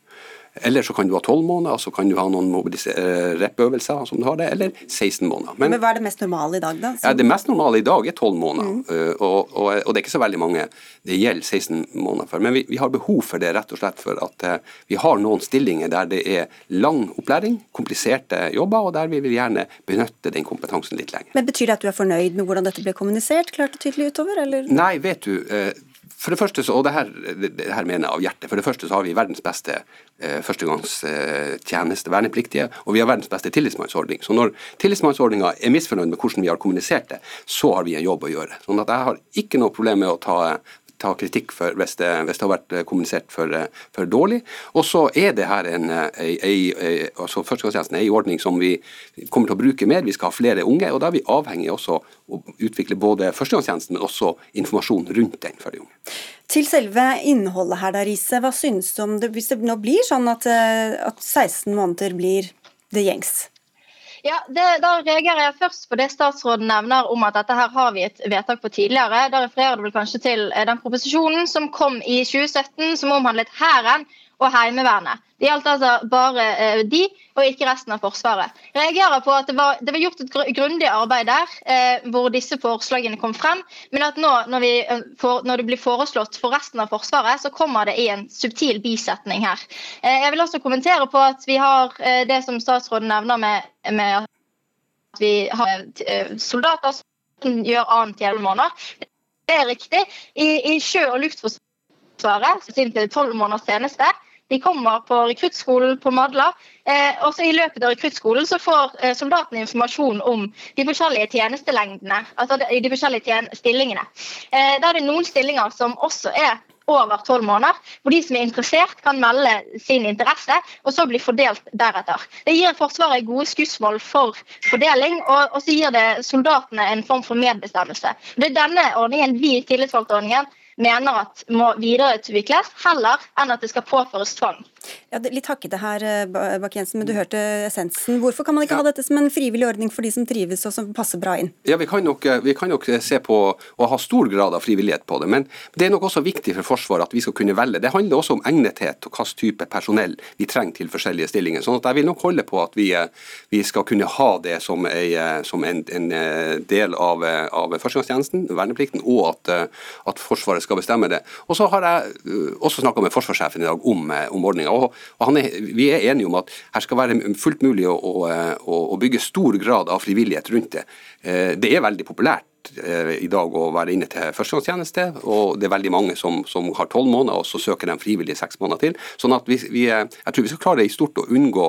Eller så kan du ha 12 måneder, så kan du ha noen eh, rep-øvelser som du har det, eller 16 måneder. Men, Men, hva er det mest normale i dag, da? Ja, Det mest normale i dag er 12 måneder, mm. uh, og, og, og, det er ikke så veldig mange det gjelder 16 måneder for. Men vi, vi har behov for det rett og slett for at uh, vi har noen stillinger der det er lang opplæring, kompliserte jobber, og der vi vil gjerne benytte den kompetansen litt lenger. Men Betyr det at du er fornøyd med hvordan dette ble kommunisert klart og tydelig utover, eller? Nei, vet du. Uh, for det første, så, og det her, det her, mener jeg av hjertet, for det første så har vi verdens beste eh, førstegangstjeneste, eh, vernepliktige, og vi har verdens beste tillitsmannsordning. Så når tillitsmannsordninga er misfornøyd med hvordan vi har kommunisert det, så har vi en jobb å gjøre. Sånn at jeg har ikke noe problem med å ta ta kritikk for hvis det, hvis det har vært eh, kommunisert for, eh, for dårlig. Og så er det her en, ei, ei, altså førstegangstjenesten en ordning som vi kommer til å bruke mer. Vi skal ha flere unge, og da er vi avhengig også å utvikle både førstegangstjenesten, men også informasjon rundt den for de unge. Til selve innholdet her, da, Riise. Hva synes du om det hvis det nå blir sånn at, eh, at 16 måneder blir det gjengs? Ja, det, Da reagerer jeg først på det statsråden nevner om at dette her har vi et vedtak på tidligere. Da refererer du vel kanskje til eh, den proposisjonen som kom i 2017, som omhandlet Hæren og Heimevernet. Det gjaldt altså bare eh, de, og ikke resten av Forsvaret. Jeg reagerer på at det var, det var gjort et grundig arbeid der, eh, hvor disse forslagene kom frem. Men at nå, når, vi, eh, for, når, det blir foreslått for resten av Forsvaret, så kommer det i en subtil bisetning her. Eh, jeg vil også kommentere på at vi har eh, det som statsråden nevner med, med at vi har eh, soldater som gjør annet i elleve måneder. Det er riktig. I, i sjø- og luftforsvaret, sin tolv måneders tjeneste, de kommer på rekruttskolen på Madla. Eh, og I løpet av rekruttskolen så får eh, soldatene informasjon om de forskjellige tjenestelengdene. altså de, de forskjellige stillingene. Eh, da er det noen stillinger som også er over tolv måneder, hvor de som er interessert, kan melde sin interesse, og så bli fordelt deretter. Det gir Forsvaret gode skussmål for fordeling, og, og så gir det soldatene en form for medbestemmelse. Det er denne ordningen vi i tillitsvalgtordningen mener at må videreutvikles, heller enn at det skal påføres tvang. Ja, litt hakkete her, Bak Bakke-Jensen, men du hørte essensen. Hvorfor kan man ikke ja. ha dette som en frivillig ordning for de som trives og som passer bra inn? Ja, Vi kan nok, eh, vi kan nok se på og ha stor grad av frivillighet på det, men det er nok også viktig for Forsvaret at vi skal kunne velge. Det handler også om egnethet og hvilken type personell vi trenger til forskjellige stillinger. sånn at Jeg vil nok holde på at vi, eh, vi skal kunne ha det som, ei, som en, en, del av, av førstegangstjenesten, verneplikten, og at, at, Forsvaret skal bestemme det. Og Så har jeg også snakka med forsvarssjefen i dag om, om ordninga og, og er, Vi er enige om at her skal være fullt mulig å, å, å bygge stor grad av frivillighet rundt det. Eh, det er veldig populært eh, i dag å være inne til førstegangstjeneste, og det er veldig mange som, som har tolv måneder, og så søker de frivillig seks måneder til. Sånn at vi, vi, Jeg tror vi skal klare i stort å unngå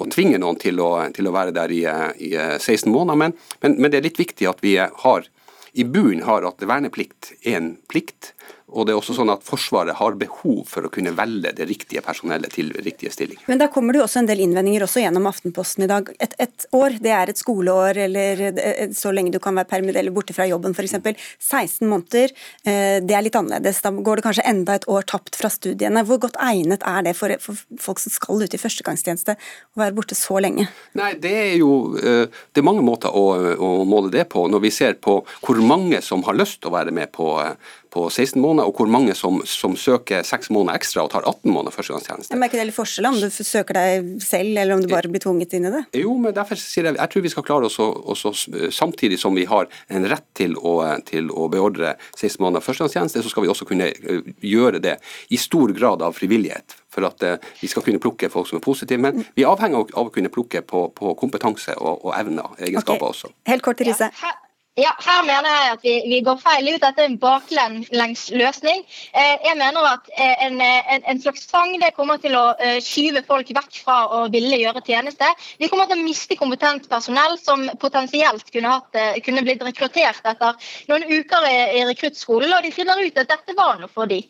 å tvinge noen til å, til å være der i, i 16 måneder, men, men, men, det er litt viktig at vi har i bunnen har at verneplikt er en plikt. Og det er også sånn at Forsvaret har behov for å kunne velge det riktige personellet til riktige stillinger. Men da kommer det jo også en del innvendinger også gjennom Aftenposten i dag. Et, et år, det er et skoleår eller så lenge du kan være permittert eller borte fra jobben f.eks. 16 måneder, eh, det er litt annerledes. Da går det kanskje enda et år tapt fra studiene. Hvor godt egnet er det for, for folk som skal ut i førstegangstjeneste å være borte så lenge? Nei, det er jo eh, det er mange måter å, å måle det på. Når vi ser på hvor mange som har lyst til å være med på eh, på 16 måneder, og hvor mange som, som søker 6 måneder ekstra og tar 18 måneder førstegangstjeneste. Men er ikke det litt forskjell om du søker deg selv, eller om du bare blir tvunget inn i det? Jo, men derfor sier jeg jeg tror vi skal klare oss, også, samtidig som vi har en rett til å, til å beordre 16 måneder førstegangstjeneste, så skal vi også kunne eh, gjøre det i stor grad av frivillighet for at uh, vi skal kunne plukke folk som er positive. Men vi er avhengig av, å kunne plukke på, på kompetanse og, og evner, egenskaper okay. også. Helt kort, Riise. Ja, ja, her mener jeg at vi, vi går feil ut. Dette er en baklengs løsning. Eh, jeg mener at eh, en, en, en, slags tvang det kommer til å eh, skyve folk vekk fra å ville gjøre tjeneste. Vi kommer til å miste kompetent personell som potensielt kunne, hatt, kunne blitt rekruttert etter noen uker i, i rekruttskolen, og de finner ut at dette var noe for dem.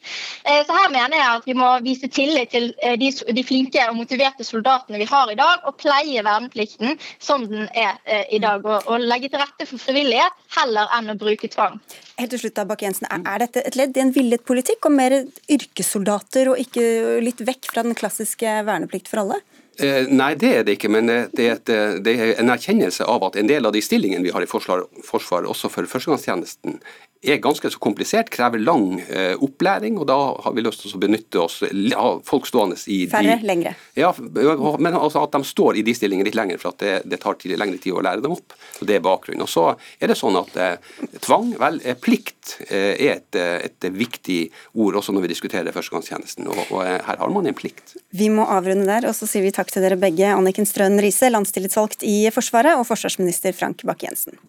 Så her mener jeg at vi må vise tillit til de, de flinke og motiverte soldatene vi har i dag, og pleie verneplikten som den er i dag, og, og legge til rette for frivillighet heller enn å bruke tvang. Helt til slutt da, Bakke-Jensen, Er dette et ledd i en villet politikk om mer yrkessoldater, og ikke litt vekk fra den klassiske verneplikt for alle? Eh, nei, det er det ikke, men det er, et, det er, en erkjennelse av at en del av de stillingene vi har i Forsvaret, forsvaret også for førstegangstjenesten, er ganske så komplisert, krever lang eh, opplæring, og da har vi lyst til å benytte oss av folk stående i Færre, de, lengre. Ja, men altså at de står i de stillingene litt lenger, for at det, det tar tid, lengre tid å lære dem opp. Så Det er bakgrunnen. Og så er det sånn at eh, tvang, vel, eh, plikt eh, er et, eh, et, viktig ord også når vi diskuterer førstegangstjenesten, og, og eh, her har man en plikt. Vi må avrunde der, og så sier vi takk til dere begge, Anniken Strøn Riise, landstillitsvalgt i Forsvaret, og forsvarsminister Frank Bakke-Jensen.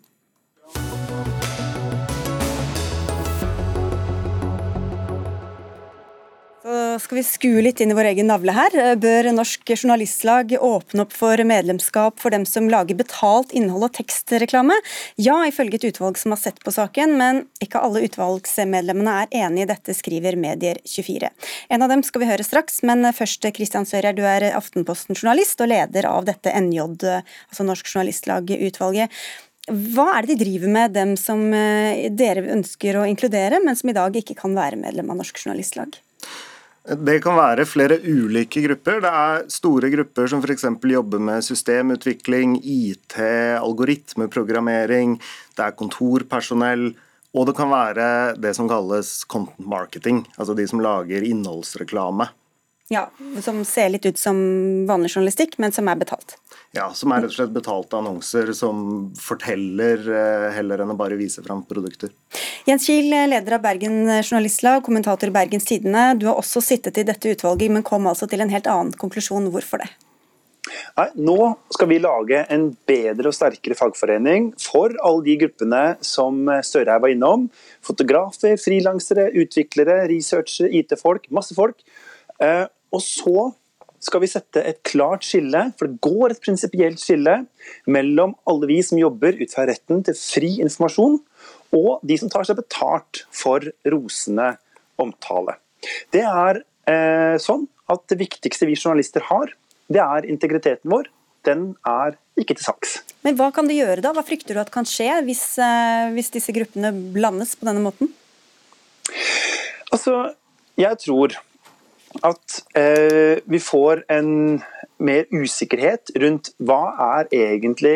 Skal vi skue litt inn i vår egen navle her. Bør Norsk Journalistlag åpne opp for medlemskap for dem som lager betalt innhold og tekstreklame? Ja, ifølge et utvalg som har sett på saken, men ikke alle utvalgsmedlemmene er enig i dette, skriver Medier24. En av dem skal vi høre straks, men først Kristian Sørjær, du er Aftenposten-journalist og leder av dette NJ, altså Norsk Journalistlag-utvalget. Hva er det de driver med, dem som eh, dere ønsker å inkludere, men som i dag ikke kan være medlem av Norsk Journalistlag? Det kan være flere ulike grupper. Det er store grupper som f.eks. jobber med systemutvikling, IT, algoritmeprogrammering. Det er kontorpersonell. Og det kan være det som kalles content marketing, altså de som lager innholdsreklame. Ja, Som ser litt ut som vanlig journalistikk, men som er betalt. Ja, som er rett og slett betalte annonser som forteller eh, heller enn å bare vise fram produkter. Jens Kiel, leder av Bergen Journalistlag, kommentator i Bergens Tidende. Du har også sittet i dette utvalget, men kom altså til en helt annen konklusjon. Hvorfor det? Nei, Nå skal vi lage en bedre og sterkere fagforening for alle de gruppene som Støre her var innom. Fotografer, frilansere, utviklere, researchere, IT-folk. Masse folk. Eh, og så skal vi sette et klart skille, for det går et prinsipielt skille mellom alle vi som jobber ut fra retten til fri informasjon, og de som tar seg betalt for rosende omtale. Det er eh, sånn at det viktigste vi journalister har, det er integriteten vår. Den er ikke til saks. Men hva kan de gjøre da? Hva frykter du at kan skje hvis, eh, hvis disse gruppene blandes på denne måten? Altså, jeg tror at eh, vi får en mer usikkerhet rundt hva er egentlig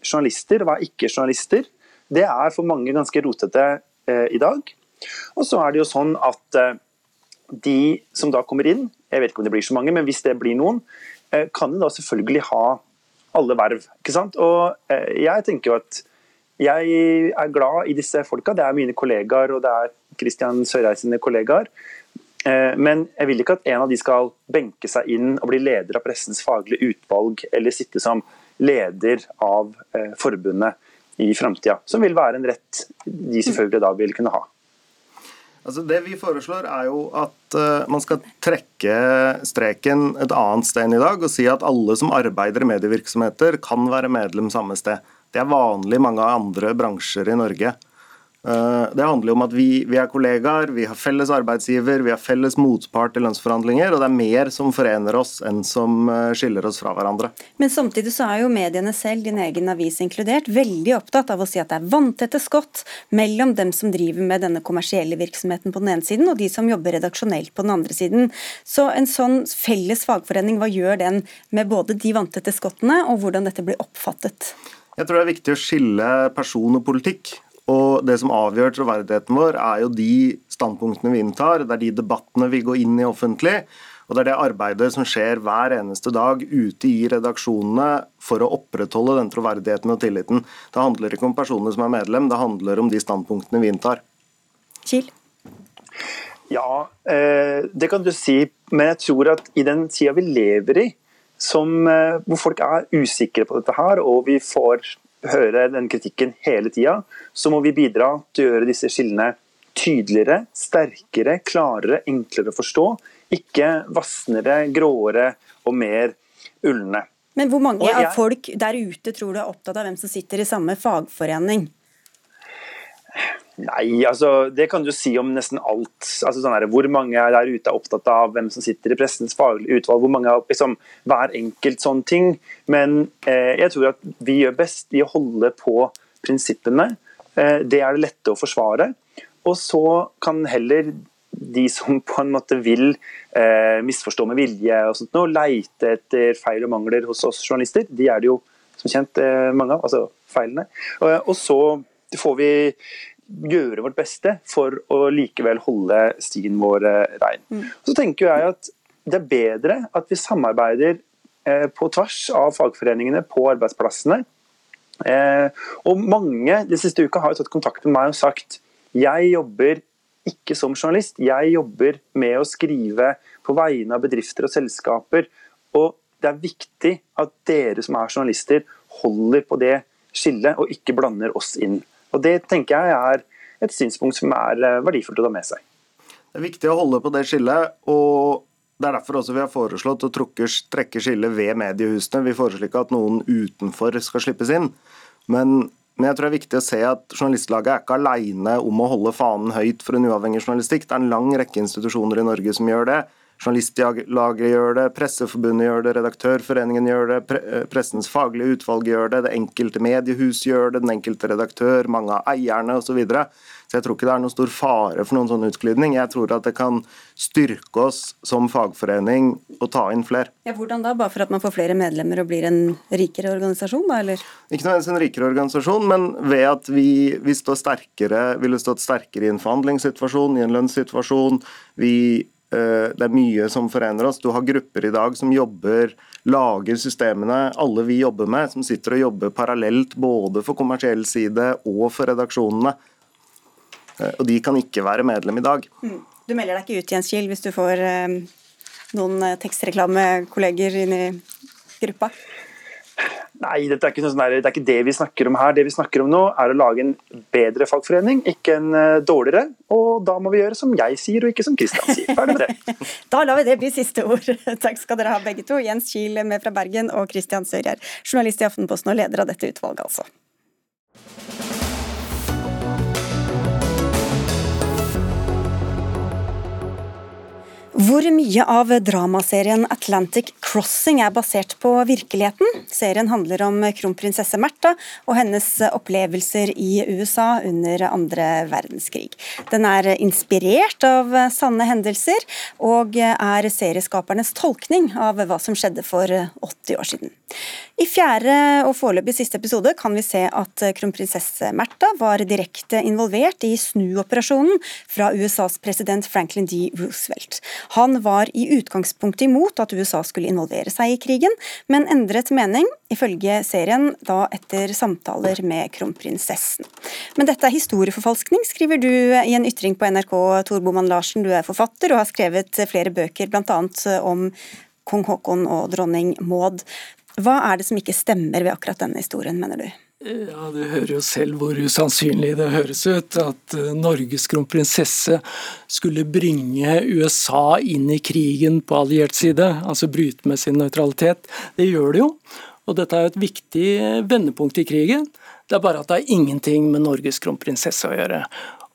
journalister, hva er ikke journalister. Det er for mange ganske rotete eh, i dag. Og så er det jo sånn at eh, de som da kommer inn, jeg vet ikke om det blir så mange, men hvis det blir noen, eh, kan jo da selvfølgelig ha alle verv. ikke sant? Og eh, jeg tenker jo at jeg er glad i disse folka. Det er mine kollegaer, og det er Kristian Sørreis kollegaer. Eh, men jeg vil ikke at en av de skal benke seg inn og bli leder av pressens faglige utvalg, eller sitte som leder av eh, forbundet i framtida. Som vil være en rett de selvfølgelig da vil kunne ha. Altså det vi foreslår er jo at uh, man skal trekke streken et annet sted enn i dag og si at alle som arbeider i medievirksomheter kan være medlem samme sted. Det er vanlig i mange andre bransjer i Norge. Eh, det handler om at vi, vi, er kollegaer, vi har felles arbeidsgiver, vi har felles motpart i lønnsforhandlinger, og det er mer som forener oss enn som eh, skiller oss fra hverandre. Men samtidig så er jo mediene selv, din egen avis inkludert, veldig opptatt av å si at det er vanntette skott mellom dem som driver med denne kommersielle virksomheten på den ene siden, og de som jobber redaksjonelt på den andre siden. Så en sånn felles fagforening, hva gjør den med både de vanntette skottene, og hvordan dette blir oppfattet? Jeg tror det er viktig å skille person og politikk. Og det som avgjør troverdigheten vår, er jo de standpunktene vi inntar. Det er de debattene vi går inn i offentlig. Og det er det arbeidet som skjer hver eneste dag ute i redaksjonene for å opprettholde den troverdigheten og tilliten. Det handler ikke om personene som er medlem, det handler om de standpunktene vi inntar. Kiel? Ja, eh, det kan du si. Men jeg tror at i den tida vi lever i, som, eh, hvor folk er usikre på dette her, og vi får høre den kritikken hele tida, så må vi bidra til å gjøre disse skillene tydeligere, sterkere, klarere, enklere å forstå. Ikke vassnere, gråere og mer ulne. Men hvor mange jeg, av folk der ute tror du er opptatt av hvem som sitter i samme fagforening? Nei, altså det kan du si om nesten alt. Altså, sånn her, hvor mange er der ute er opptatt av hvem som sitter i pressens faglige utvalg, hvor mange av liksom, hver enkelt sånn ting. Men eh, jeg tror at vi gjør best i å holde på prinsippene. Eh, det er det lette å forsvare. Og så kan heller de som på en måte vil eh, misforstå med vilje og sånt noe, leite etter feil og mangler hos oss journalister. De er det jo som kjent eh, mange av, altså feilene. Og, og så får vi gjøre vårt beste for å likevel holde stien vår eh, rein. Mm. Så tenker jeg at det er bedre at vi samarbeider eh, på tvers av fagforeningene på arbeidsplassene. Eh, og mange de siste uka har jo tatt kontakt med meg og sagt jeg jobber ikke som journalist, jeg jobber med å skrive på vegne av bedrifter og selskaper. Og det er viktig at dere som er journalister holder på det skillet og ikke blander oss inn. Og Det tenker jeg er et synspunkt som er eh, verdifullt å ta med seg. Det er viktig å holde på det skillet. og det er derfor også vi har foreslått å trekke skillet ved mediehusene. Vi foreslår ikke at noen utenfor skal slippes inn. Men, men, jeg tror det er viktig å se at Journalistlaget er ikke alene om å holde fanen høyt for en uavhengig journalistikk. Det er en lang rekke institusjoner i Norge som gjør det. Journalistlaget gjør det, Presseforbundet gjør det, Redaktørforeningen gjør det, eh, Pressens faglige utvalg gjør det, det enkelte mediehus gjør det, den enkelte redaktør, mange av eierne osv. Så, videre. så jeg tror ikke det er noen stor fare for noen sånn utglidning. Jeg tror at det kan styrke oss som fagforening å ta inn flere. Ja, hvordan da? Bare for at man får flere medlemmer og blir en rikere organisasjon, da, eller? Ikke nødvendigvis en rikere organisasjon, men ved at vi, vi står sterkere, ville stått sterkere i en forhandlingssituasjon, i en lønnssituasjon. Vi det er mye som forener oss. Du har grupper i dag som jobber, lager systemene. Alle vi jobber med, som sitter og jobber parallelt både for kommersiell side og for redaksjonene. Eh, og de kan ikke være medlem i dag. Mm. Du melder deg ikke ut, Jens Kiel, hvis du får eh, noen tekstreklamekolleger inn i gruppa? Nei, er sånn det er ikke det vi snakker om her. Det vi snakker om nå, er å lage en bedre fagforening, ikke en eh, dårligere. Og da må vi gjøre som jeg sier, og ikke som Kristian sier. Ferdig med det. da lar vi det bli siste ord. Takk skal dere ha begge to. Jens Kiel med fra Bergen og Kristian Sørjær, journalist i Aftenposten og leder av dette utvalget, altså. Hvor mye av dramaserien Atlantic Crossing er basert på virkeligheten? Serien handler om kronprinsesse Märtha og hennes opplevelser i USA under andre verdenskrig. Den er inspirert av sanne hendelser, og er serieskapernes tolkning av hva som skjedde for 80 år siden. I fjerde og foreløpig siste episode kan vi se at kronprinsesse Märtha var direkte involvert i snuoperasjonen fra USAs president Franklin D. Roosevelt. Han var i utgangspunktet imot at USA skulle involvere seg i krigen, men endret mening, ifølge serien da etter samtaler med kronprinsessen. Men dette er historieforfalskning, skriver du i en ytring på NRK, Tor Boman Larsen. Du er forfatter og har skrevet flere bøker, bl.a. om kong Haakon og dronning Maud. Hva er det som ikke stemmer ved akkurat denne historien, mener du? Ja, Du hører jo selv hvor usannsynlig det høres ut. At eh, Norges kronprinsesse skulle bringe USA inn i krigen på alliert side, altså bryte med sin nøytralitet. Det gjør det jo. Og dette er et viktig vendepunkt i krigen. Det er bare at det har ingenting med Norges kronprinsesse å gjøre.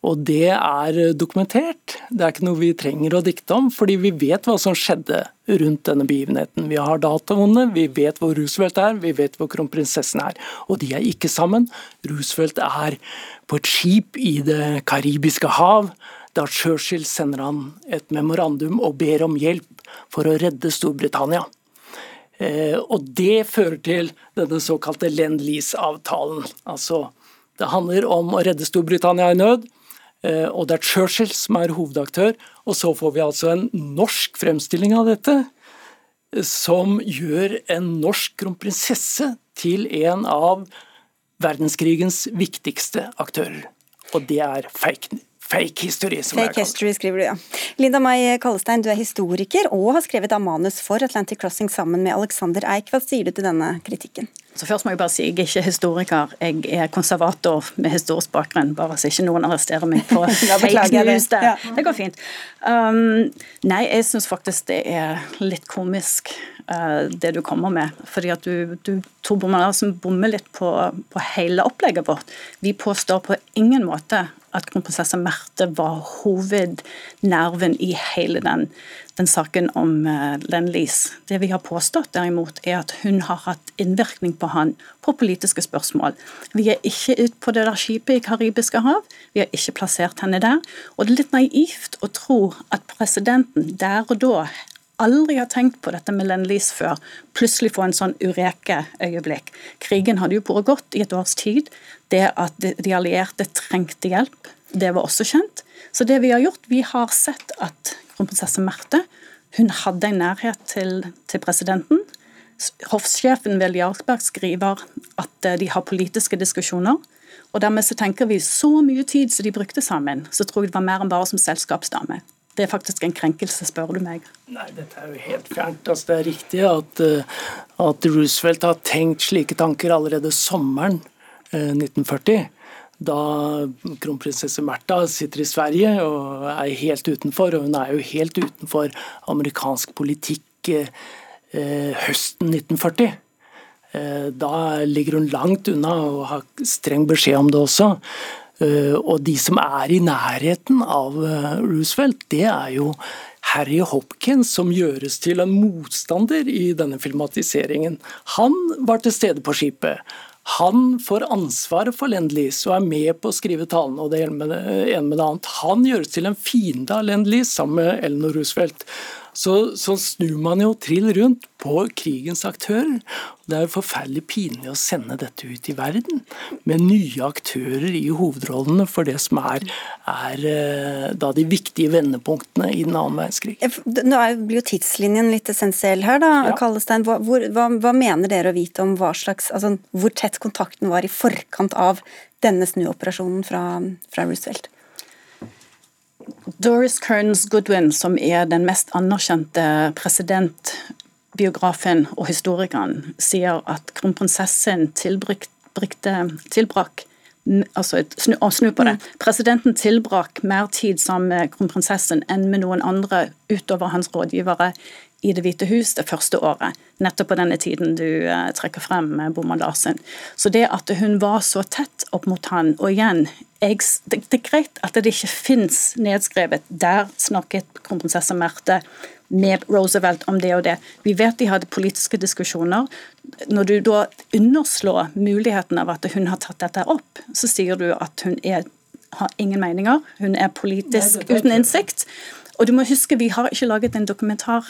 Og det er dokumentert. Det er ikke noe vi trenger å dikte om, fordi vi vet hva som skjedde rundt denne begivenheten. Vi har dataene, vi vet hvor Roosevelt er, vi vet hvor kronprinsessen er. Og de er ikke sammen. Roosevelt er på et skip i Det karibiske hav. Da Churchill sender han et memorandum og ber om hjelp for å redde Storbritannia. Eh, og det fører til denne såkalte Lend-Lease-avtalen. Altså, det handler om å redde Storbritannia i nød. Eh, og det er Churchill som er hovedaktør. Og så får vi altså en norsk fremstilling av dette, eh, som gjør en norsk kronprinsesse til en av verdenskrigens viktigste aktører. Og det er fake Fake history, som Fake history, skriver du, ja. Linda May Kallestein, du er historiker og har skrevet av manus for Atlantic Crossing sammen med Alexander Eik. Hva sier du til denne kritikken? Så først må Jeg bare si jeg er ikke historiker, jeg er konservator med historisk bakgrunn. Bare så ikke noen arresterer meg på fake news. Det. Ja. det går fint. Um, nei, jeg syns faktisk det er litt komisk uh, det du kommer med. Fordi at du, du Tor Bommer bommer litt på, på hele opplegget vårt. Vi påstår på ingen måte at kronprinsesse Merte var hovednerven i hele den, den saken om uh, Lend-Lease. Det vi har påstått derimot, er at hun har hatt innvirkning på han på politiske spørsmål. Vi er ikke ute på det der skipet i Karibiske hav, vi har ikke plassert henne der. Og det er litt naivt å tro at presidenten der og da aldri har tenkt på dette med Lend-Lease før, plutselig få en sånn ureke-øyeblikk. Krigen hadde jo pågått i et års tid. Det at de allierte trengte hjelp, det var også kjent. Så det vi har gjort, vi har sett at kronprinsesse Merte hun hadde en nærhet til, til presidenten. Hoffsjefen ved Jarlsberg skriver at eh, de har politiske diskusjoner. Og dermed så tenker vi så mye tid som de brukte sammen, så tror jeg det var mer enn bare som selskapsdame. Det er faktisk en krenkelse, spør du meg. Nei, dette er jo helt fjernt. Altså, det er riktig at, eh, at, Roosevelt har tenkt slike tanker allerede sommeren 1940. Eh, da kronprinsesse Märtha sitter i Sverige og er helt utenfor. Og hun er jo helt utenfor amerikansk politikk eh, høsten 1940. Eh, da ligger hun langt unna og har streng beskjed om det også. Eh, og de som er i nærheten av eh, Roosevelt, det er jo Harry Hopkins, som gjøres til en motstander i denne filmatiseringen. Han var til stede på skipet. Han får ansvaret for Lend-Lease og er med på å skrive talene og det ene med det annet. Han gjøres til en fiende av Lend-Lease sammen med Eleanor Roosevelt så, så, snur man jo trill rundt på krigens aktører. Det er jo forferdelig pinlig å sende dette ut i verden med nye aktører i hovedrollene for det som er, er eh, da de viktige vendepunktene i den annen verdenskrig. Nå blir jo tidslinjen litt essensiell her, da, ja. Kallestein. Hva, hva, hva, mener dere å vite om hva slags, altså, hvor tett kontakten var i forkant av denne snuoperasjonen fra, fra Roosevelt? Doris Kearns Goodwin, som er den mest anerkjente presidentbiografen og historikeren, sier at kronprinsessen tilbrakk altså snu, snu, på det. Mm. Presidenten tilbrakk mer tid sammen med kronprinsessen enn med noen andre utover hans rådgivere i Det hvite hus det første året. Nettopp på denne tiden du eh, trekker frem, eh, Boman Larsen. Så det at hun var så tett opp mot han, og igjen jeg, det, det, er greit at det ikke fins nedskrevet Der snakket kronprinsesse Merte med Roosevelt om det og det. Vi vet de hadde politiske diskusjoner. Når du da underslår muligheten av at hun har tatt dette opp, så sier du at hun er, har ingen meninger, hun er politisk Nei, uten innsikt. Og du må huske, vi har ikke laget en dokumentar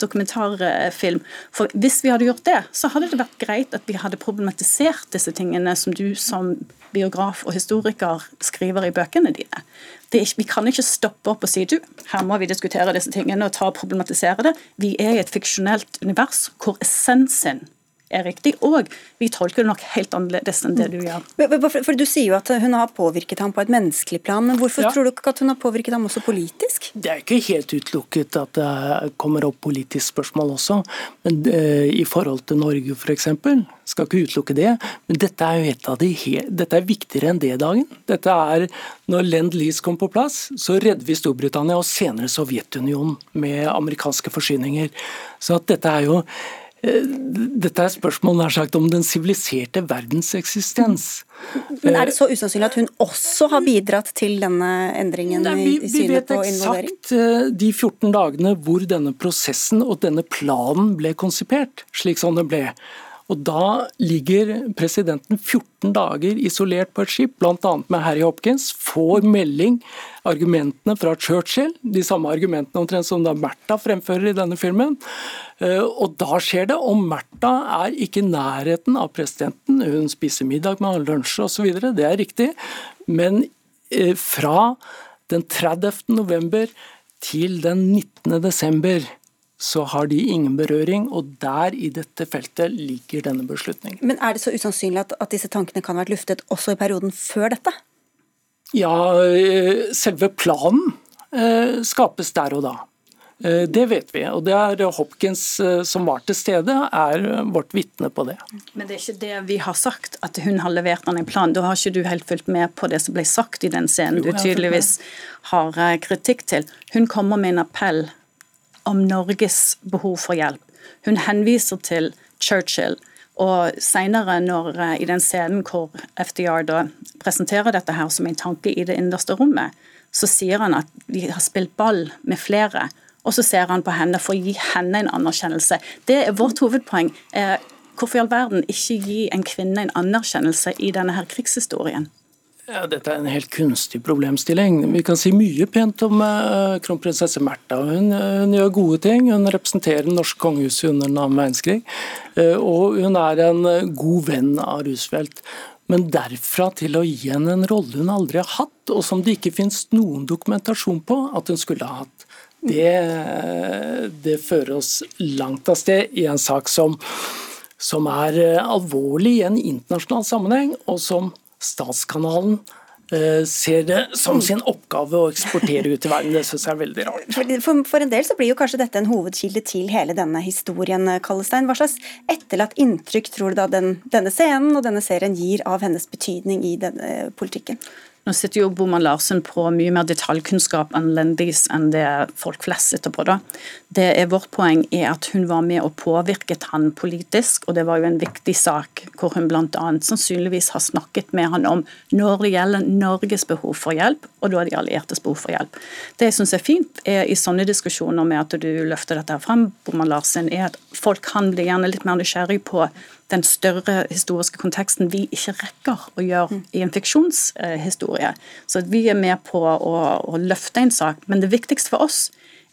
dokumentarfilm. For Hvis vi hadde gjort det, så hadde det vært greit at vi hadde problematisert disse tingene som du som biograf og historiker skriver i bøkene dine. Ikke, vi kan ikke stoppe opp og si du, her må vi diskutere disse tingene og ta og problematisere det. Vi er i et fiksjonelt univers hvor essensen er riktig. Og vi tolker det nok helt annerledes enn det du gjør. For, for Du sier jo at hun har påvirket ham på et menneskelig plan, men hvorfor ja. tror du ikke at hun har påvirket ham også politisk? Det er ikke helt utelukket at det kommer opp politisk spørsmål også. Men uh, i forhold til Norge f.eks. Skal ikke utelukke det, men dette er jo et av de dette er viktigere enn det dagen. Dette er Når Lend-Lease kom på plass, så redder vi Storbritannia og senere Sovjetunionen med amerikanske forsyninger. Så at dette er jo dette er spørsmål nær sagt om den siviliserte verdens eksistens. Men Er det så usannsynlig at hun også har bidratt til denne endringen Nei, vi, i synet på involvering? Vi vet eksakt eh, de 14 dagene hvor denne prosessen og denne planen ble konsipert, slik som det ble. Og Da ligger presidenten 14 dager isolert på et skip, bl.a. med Harry Hopkins, får melding, argumentene fra Churchill, de samme argumentene omtrent som da Märtha fremfører i denne filmen. Eh, og da skjer det, og Märtha er ikke i nærheten av presidenten. Hun spiser middag med han, lunsj osv., det er riktig. Men eh, fra den 30. november til den 19. desember så har de ingen berøring, og der i dette feltet ligger denne beslutningen. Men er det så usannsynlig at, at disse tankene kan ha vært luftet også i perioden før dette? Ja, eh, selve planen eh, skapes der og da. Eh, det vet vi, og det er Hopkins som var til stede, er vårt vitne på det. Men det er ikke det vi har sagt, at hun har levert han en plan. Da har ikke du helt fulgt med på det som ble sagt i den scenen du tydeligvis har kritikk til. Hun kommer med en appell om Norges behov for hjelp. Hun henviser til Churchill. Og senere, eh, i den scenen hvor FDR da presenterer dette her som en tanke i det innerste rommet, så sier han at de har spilt ball med flere. Og så ser han på henne for å gi henne en anerkjennelse. Det er vårt hovedpoeng. Eh, hvorfor i all verden ikke gi en kvinne en anerkjennelse i denne her krigshistorien? Ja, dette er en helt kunstig problemstilling. Vi kan si mye pent om uh, kronprinsesse Märtha. Hun, hun, gjør gode ting. Hun representerer det norske under den annen verdenskrig. Uh, og hun er en god venn av Roosevelt. Men derfra til å gi henne en rolle hun aldri har hatt, og som det ikke finnes noen dokumentasjon på at hun skulle ha hatt, det, det fører oss langt av sted i en sak som, som er alvorlig i en internasjonal sammenheng, og som Statskanalen eh, ser det som sin oppgave å eksportere ut i verden. Det syns jeg er veldig rart. For, for, en del så blir jo kanskje dette en hovedkilde til hele denne historien, Kallestein. Hva slags etterlatt inntrykk tror du da den, denne scenen og denne serien gir av hennes betydning i denne politikken? Nå sitter jo Boman Larsen på mye mer detaljkunnskap enn Lendis enn det folk flest sitter på. da. Det er Vårt poeng er at hun var med og påvirket han politisk, og det var jo en viktig sak hvor hun bl.a. sannsynligvis har snakket med han om når det gjelder Norges behov for hjelp, og da de alliertes behov for hjelp. Det jeg syns er fint er i sånne diskusjoner med at du løfter dette her frem, Boman Larsen, er at folk kan bli gjerne litt mer nysgjerrig på den større historiske konteksten vi ikke rekker å gjøre i en fiksjonshistorie. Så vi er med på å, å løfte en sak, men det viktigste for oss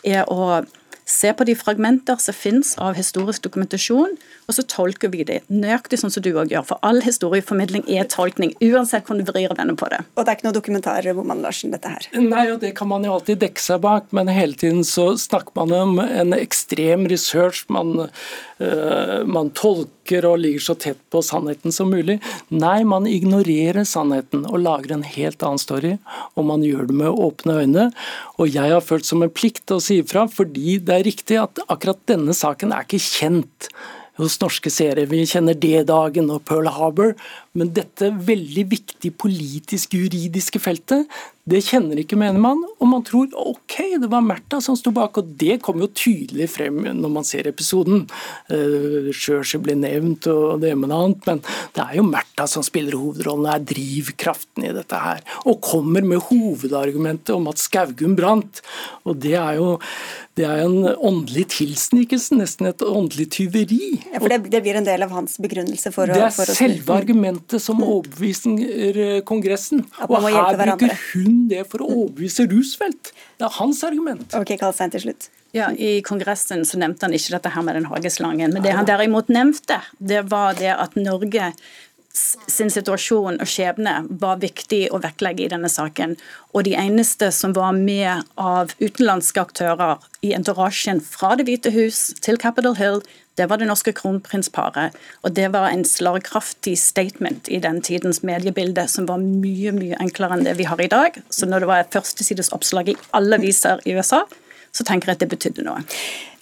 er å se på de fragmenter som finnes av historisk dokumentasjon, og så tolker vi det nøyaktig sånn som du òg gjør. For all historieformidling er tolkning, uansett hvordan du vrir denne på det. Og det er ikke noe dokumentar, lar Larsen, dette her? Nei, og det kan man jo alltid dekke seg bak, men hele tiden så snakker man om en ekstrem research. Man, øh, man tolker og ligger så tett på sannheten som mulig. Nei, man ignorerer sannheten og lager en helt annen story, og man gjør det med åpne øyne. Og jeg har følt som en plikt å si ifra, fordi det er riktig at akkurat denne saken er ikke kjent hos norske seere. Vi kjenner D-dagen og Pearl Harbor, men dette veldig viktige politisk-juridiske feltet, det kjenner ikke menigmann, og man tror ok, det var Märtha som sto bak. Og det kommer jo tydelig frem når man ser episoden. Uh, blir nevnt og det med noe annet, men det er jo Märtha som spiller hovedrollen, er drivkraften i dette her. Og kommer med hovedargumentet om at Skaugum brant. Og det er jo det er en åndelig tilsnikelse, nesten et åndelig tyveri. Ja, for det, det, blir en del av hans begrunnelse for å Det er for selve argumentet som overbeviser Kongressen. Og her bruker hun det for å overbevise Roosevelt. Det er hans argument. Ok, Karlstein til slutt. Ja, I Kongressen så nevnte han ikke dette her med den hageslangen. Men det han derimot nevnte, det var det at Norge sin situasjon og skjebne var viktig å vektlegge i denne saken. Og de eneste som var med av utenlandske aktører i entorasjen fra Det hvite hus til Capitol Hill, det var det norske kronprinsparet. Og det var en slagkraftig statement i den tidens mediebilde som var mye mye enklere enn det vi har i dag. Så når det var førstesides oppslag i alle viser i USA, så tenker jeg at det betydde noe.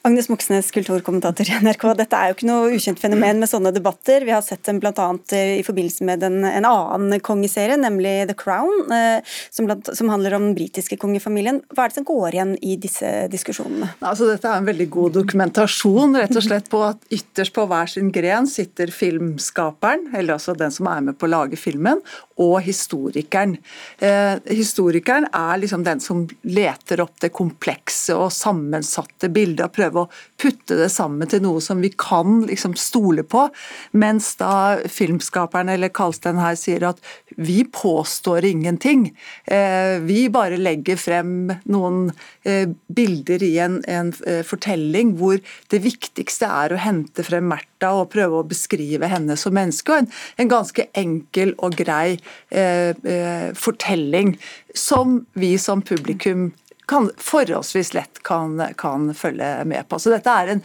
Agnes Moxnes, kulturkommentator i NRK. Dette er jo ikke noe ukjent fenomen med sånne debatter. Vi har sett dem bl.a. i forbindelse med en, en annen kongeserie, nemlig The Crown, eh, som, blant, som, handler om den britiske kongefamilien. Hva er det som går igjen i disse diskusjonene? Altså, dette er en veldig god dokumentasjon rett og slett på at ytterst på hver sin gren sitter filmskaperen, eller altså den som er med på å lage filmen, og historikeren. Eh, historikeren er liksom den som leter opp det komplekse og sammensatte bildet og prøver prøve å putte det sammen til noe som vi kan liksom stole på. Mens da filmskaperen eller Karlstein her sier at vi påstår ingenting. Eh, vi bare legger frem noen eh, bilder i en, en eh, fortelling hvor det viktigste er å hente frem Märtha og prøve å beskrive henne som menneske. Og en, en ganske enkel og grei eh, fortelling som vi som publikum kan, forholdsvis lett kan, kan følge med på. Så dette er en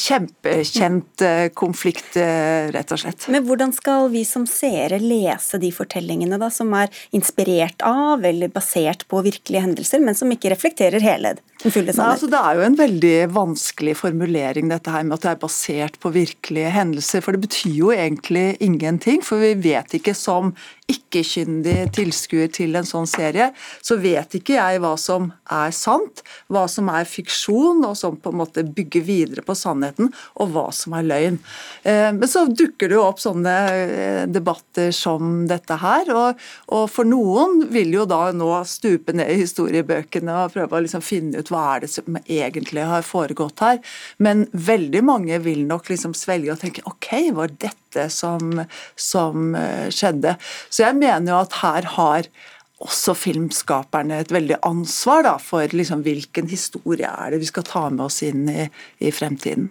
kjempekjent eh, konflikt, eh, rett og slett. Men hvordan skal vi som seere lese de fortellingene da, som er inspirert av eller basert på virkelige hendelser, men som ikke reflekterer hele den fulle sannhet? Altså, det er jo en veldig vanskelig formulering dette her med at det er basert på virkelige hendelser. For det betyr jo egentlig ingenting, for vi vet ikke som ikke-kyndig tilskuer til en sånn serie, så vet ikke jeg hva som er sant, hva som er fiksjon, og som på en måte bygger videre på sannheten sannheten, og hva som er løgn. Eh, men så dukker det jo opp sånne eh, debatter som dette her, og, for noen vil jo da nå stupe ned i historiebøkene og prøve å liksom finne ut hva er det som egentlig har foregått her. Men veldig mange vil nok liksom svelge og tenke OK, var dette som, som skjedde? Så jeg mener jo at her har også filmskaperne et veldig ansvar da, for liksom, hvilken historie er det vi skal ta med oss inn i, i fremtiden.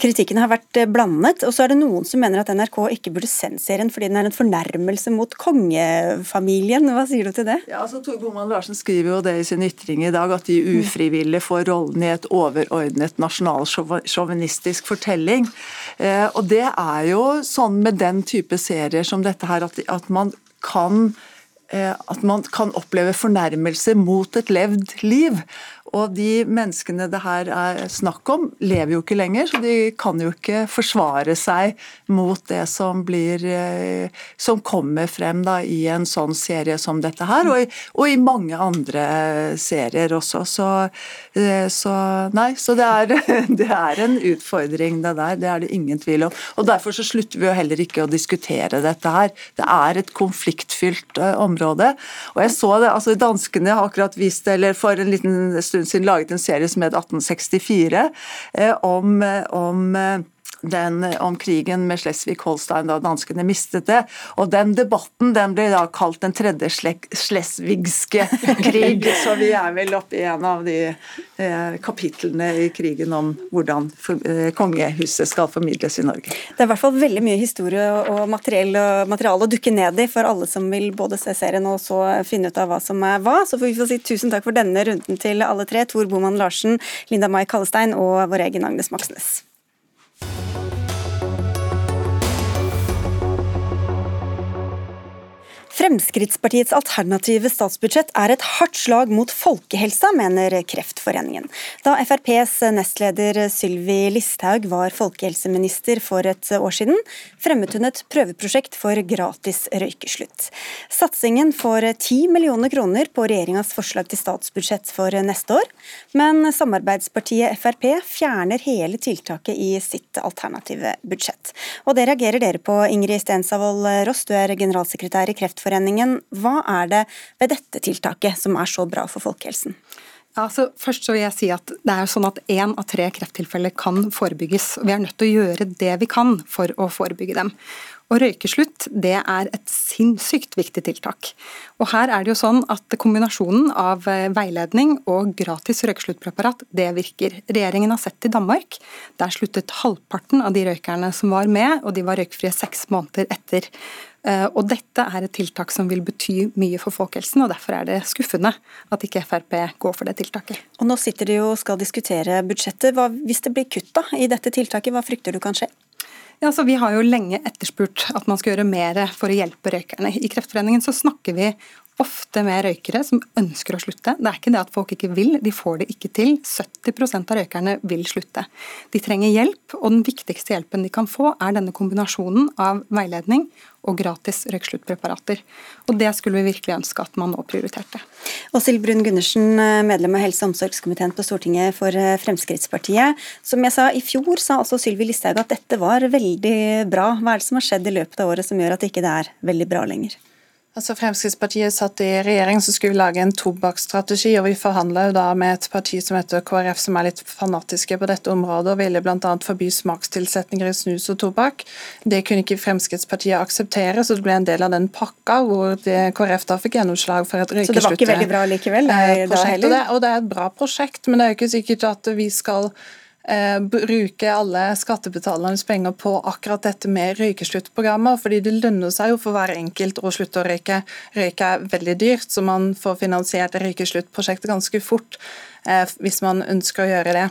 Kritikken har vært eh, blandet, og så er det noen som mener at NRK ikke burde sendt serien fordi den er en fornærmelse mot kongefamilien. Hva sier du til det? Ja, altså Tor Boman Larsen skriver jo det i sin ytring i dag, at de ufrivillig får rollen i et overordnet nasjonalsjåvinistisk fortelling. Eh, og det er jo sånn med den type serier som dette her, at, at man kan at man kan oppleve fornærmelser mot et levd liv. Og de menneskene det her er snakk om, lever jo ikke lenger, så de kan jo ikke forsvare seg mot det som blir eh, som kommer frem da i en sånn serie som dette her, og i, og i mange andre serier også. Så, eh, så nei, så det er, det er, en utfordring, det der. Det er det ingen tvil om. Og derfor så slutter vi jo heller ikke å diskutere dette her. Det er et konfliktfylt eh, område. Og jeg så det, altså Danskene har akkurat vist, eller for en liten stund stund siden laget en serie som het 1864, eh, om, eh, om eh, den, om krigen med Slesvig-Holstein da danskene mistet det. Og Den debatten den ble da kalt den tredje slesvigske krig. Så vi er vel oppe i en av de eh, kapitlene i krigen om hvordan for, eh, kongehuset skal formidles i Norge. Det er i hvert fall veldig mye historie og materiale å dukke ned i for alle som vil både se serien og så finne ut av hva som er hva. Så får vi få si tusen takk for denne runden til alle tre. Tor Boman Larsen, Linda Mai Kallestein og vår egen Agnes Moxnes. Fremskrittspartiets alternative statsbudsjett er et hardt slag mot folkehelsa, mener Kreftforeningen. Da FrPs nestleder Sylvi Listhaug var folkehelseminister for et år siden, fremmet hun et prøveprosjekt for gratis røykeslutt. Satsingen får 10 millioner kroner på regjeringas forslag til statsbudsjett for neste år, men samarbeidspartiet Frp fjerner hele tiltaket i sitt alternative budsjett. Og det reagerer dere på, Ingrid Stensavold Ross, du er generalsekretær i Kreftforeningen. Kreftforeningen. Hva er det ved dette tiltaket som er så bra for folkehelsen? Ja, så først så vil jeg si at det er sånn at Én av tre krefttilfeller kan forebygges. og Vi er nødt til å gjøre det vi kan for å forebygge dem. Og Røykeslutt det er et sinnssykt viktig tiltak. Og her er det jo sånn at Kombinasjonen av eh, veiledning og gratis røykesluttpreparat det virker. Regjeringen har sett i Danmark. Der sluttet halvparten av de røykerne som var med, og de var røykfrie seks måneder etter. Eh, og Dette er et tiltak som vil bety mye for folkehelsen, og derfor er det skuffende at ikke Frp går for det tiltaket. Og Nå sitter de jo og skal diskutere budsjettet. Hva, hvis det blir kutt da, i dette tiltaket, hva frykter du kan skje? Ja, så Vi har jo lenge etterspurt at man skal gjøre mer for å hjelpe røykerne. I Kreftforeningen så snakker vi ofte med røykere som ønsker å slutte. Det er ikke det at folk ikke vil, de får det ikke til. 70% av røykerne vil slutte. De trenger hjelp, og den viktigste hjelpen de kan få, er denne kombinasjonen av veiledning og gratis røyksluttpreparater. Og Det skulle vi virkelig ønske at man nå prioriterte. Åshild Brun Gundersen, medlem av helse- og omsorgskomiteen på Stortinget for eh, Fremskrittspartiet. Som jeg sa, I fjor sa altså Sylvi Listhaug at dette var veldig bra. Hva er det som har skjedd i løpet av året som gjør at det ikke er veldig bra lenger? Altså Fremskrittspartiet satt i regjering, så skulle vi lage en tobakksstrategi. og Vi forhandla med et parti som heter KrF, som er litt fanatiske på dette området, og ville bl.a. forby smakstilsetninger i snus og tobakk. Det kunne ikke Fremskrittspartiet akseptere, så det ble en del av den pakka hvor det, KrF da fikk gjennomslag for et røykeslutt. Så det var ikke veldig bra likevel? Eh, da. Og det, og det er et bra prosjekt, men det er jo ikke sikkert at vi skal Eh, bruke alle skattebetalernes penger på akkurat dette med røykesluttprogrammer. fordi det lønner seg jo for hver enkelt å slutte å røyke. Røyke er veldig dyrt, så man får finansiert røykesluttprosjektet ganske fort eh, hvis man ønsker å gjøre det.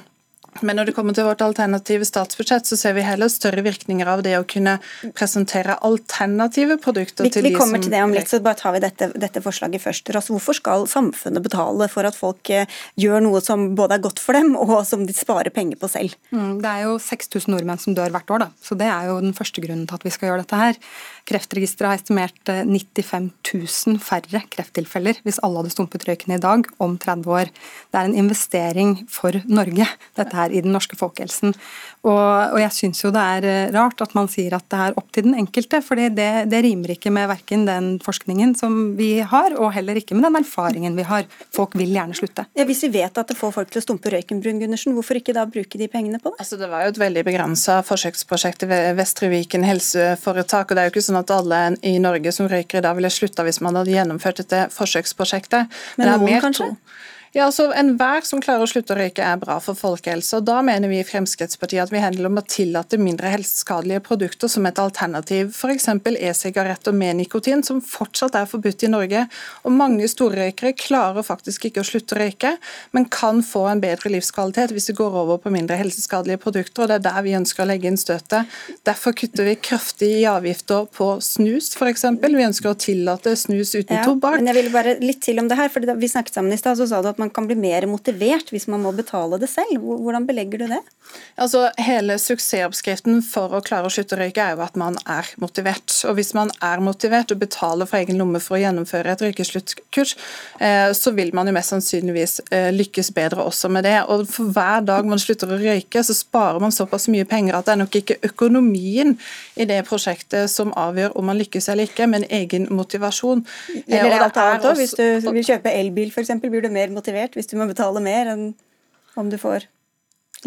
Men når det kommer til vårt alternative statsbudsjett, så ser vi heller større virkninger av det å kunne presentere alternative produkter vi, til vi de som Vi kommer til det om litt, så bare tar vi dette, dette forslaget først. Altså, hvorfor skal samfunnet betale for at folk eh, gjør noe som både er godt for dem, og som de sparer penger på selv? Mm, det er jo 6000 nordmenn som dør hvert år, da. så det er jo den første grunnen til at vi skal gjøre dette her. Kreftregisteret har estimert 95 eh, 000 færre krefttilfeller hvis alle hadde stumpet røyken i dag om 30 år. Det er en investering for Norge. dette her i den norske folkehelsen. Og, og jeg syns jo det er eh, rart at man sier at det er opp til den enkelte, for det, det rimer ikke med verken den forskningen som vi har, og heller ikke med den erfaringen vi har. Folk vil gjerne slutte. Ja, hvis vi vet at det får folk til å stumpe røyken, Brun Gundersen, hvorfor ikke da bruke de pengene på det? Altså, det var jo et veldig begrensa forsøksprosjekt i Vestre Viken helseforetak, og det er jo ikke sånn at alle i Norge som røyker i dag ville slutta hvis man hadde gjennomført dette forsøksprosjektet. Men, Men noen kanskje? To. Ja, altså Enhver som klarer å slutte å røyke er bra for folkehelse. og Da mener vi i Fremskrittspartiet at vi handler om å tillate mindre helseskadelige produkter som et alternativ. F.eks. e-sigaretter med nikotin, som fortsatt er forbudt i Norge. Og Mange storrøykere klarer faktisk ikke å slutte å røyke, men kan få en bedre livskvalitet hvis de går over på mindre helseskadelige produkter. og Det er der vi ønsker å legge inn støtet. Derfor kutter vi kraftig i avgifter på snus, f.eks. Vi ønsker å tillate snus uten ja, tobakk. Men jeg vil bare litt til om det her, for Vi snakket sammen i stad, så sa du at man kan bli mer motivert hvis man må betale det selv. Hvordan belegger du det? Altså, Hele suksessoppskriften for å klare å slutte å røyke er jo at man er motivert. Og Hvis man er motivert og betaler for egen lomme for å gjennomføre et røykesluttkurs, eh, så vil man jo mest sannsynligvis eh, lykkes bedre også med det. Og For hver dag man slutter å røyke, så sparer man såpass mye penger at det er nok ikke økonomien i det prosjektet som avgjør om man lykkes eller ikke, men egen motivasjon. Eller eh, alt annet også, Hvis du vil kjøpe elbil f.eks., blir du mer motivert motivert hvis du må betale mer enn om du får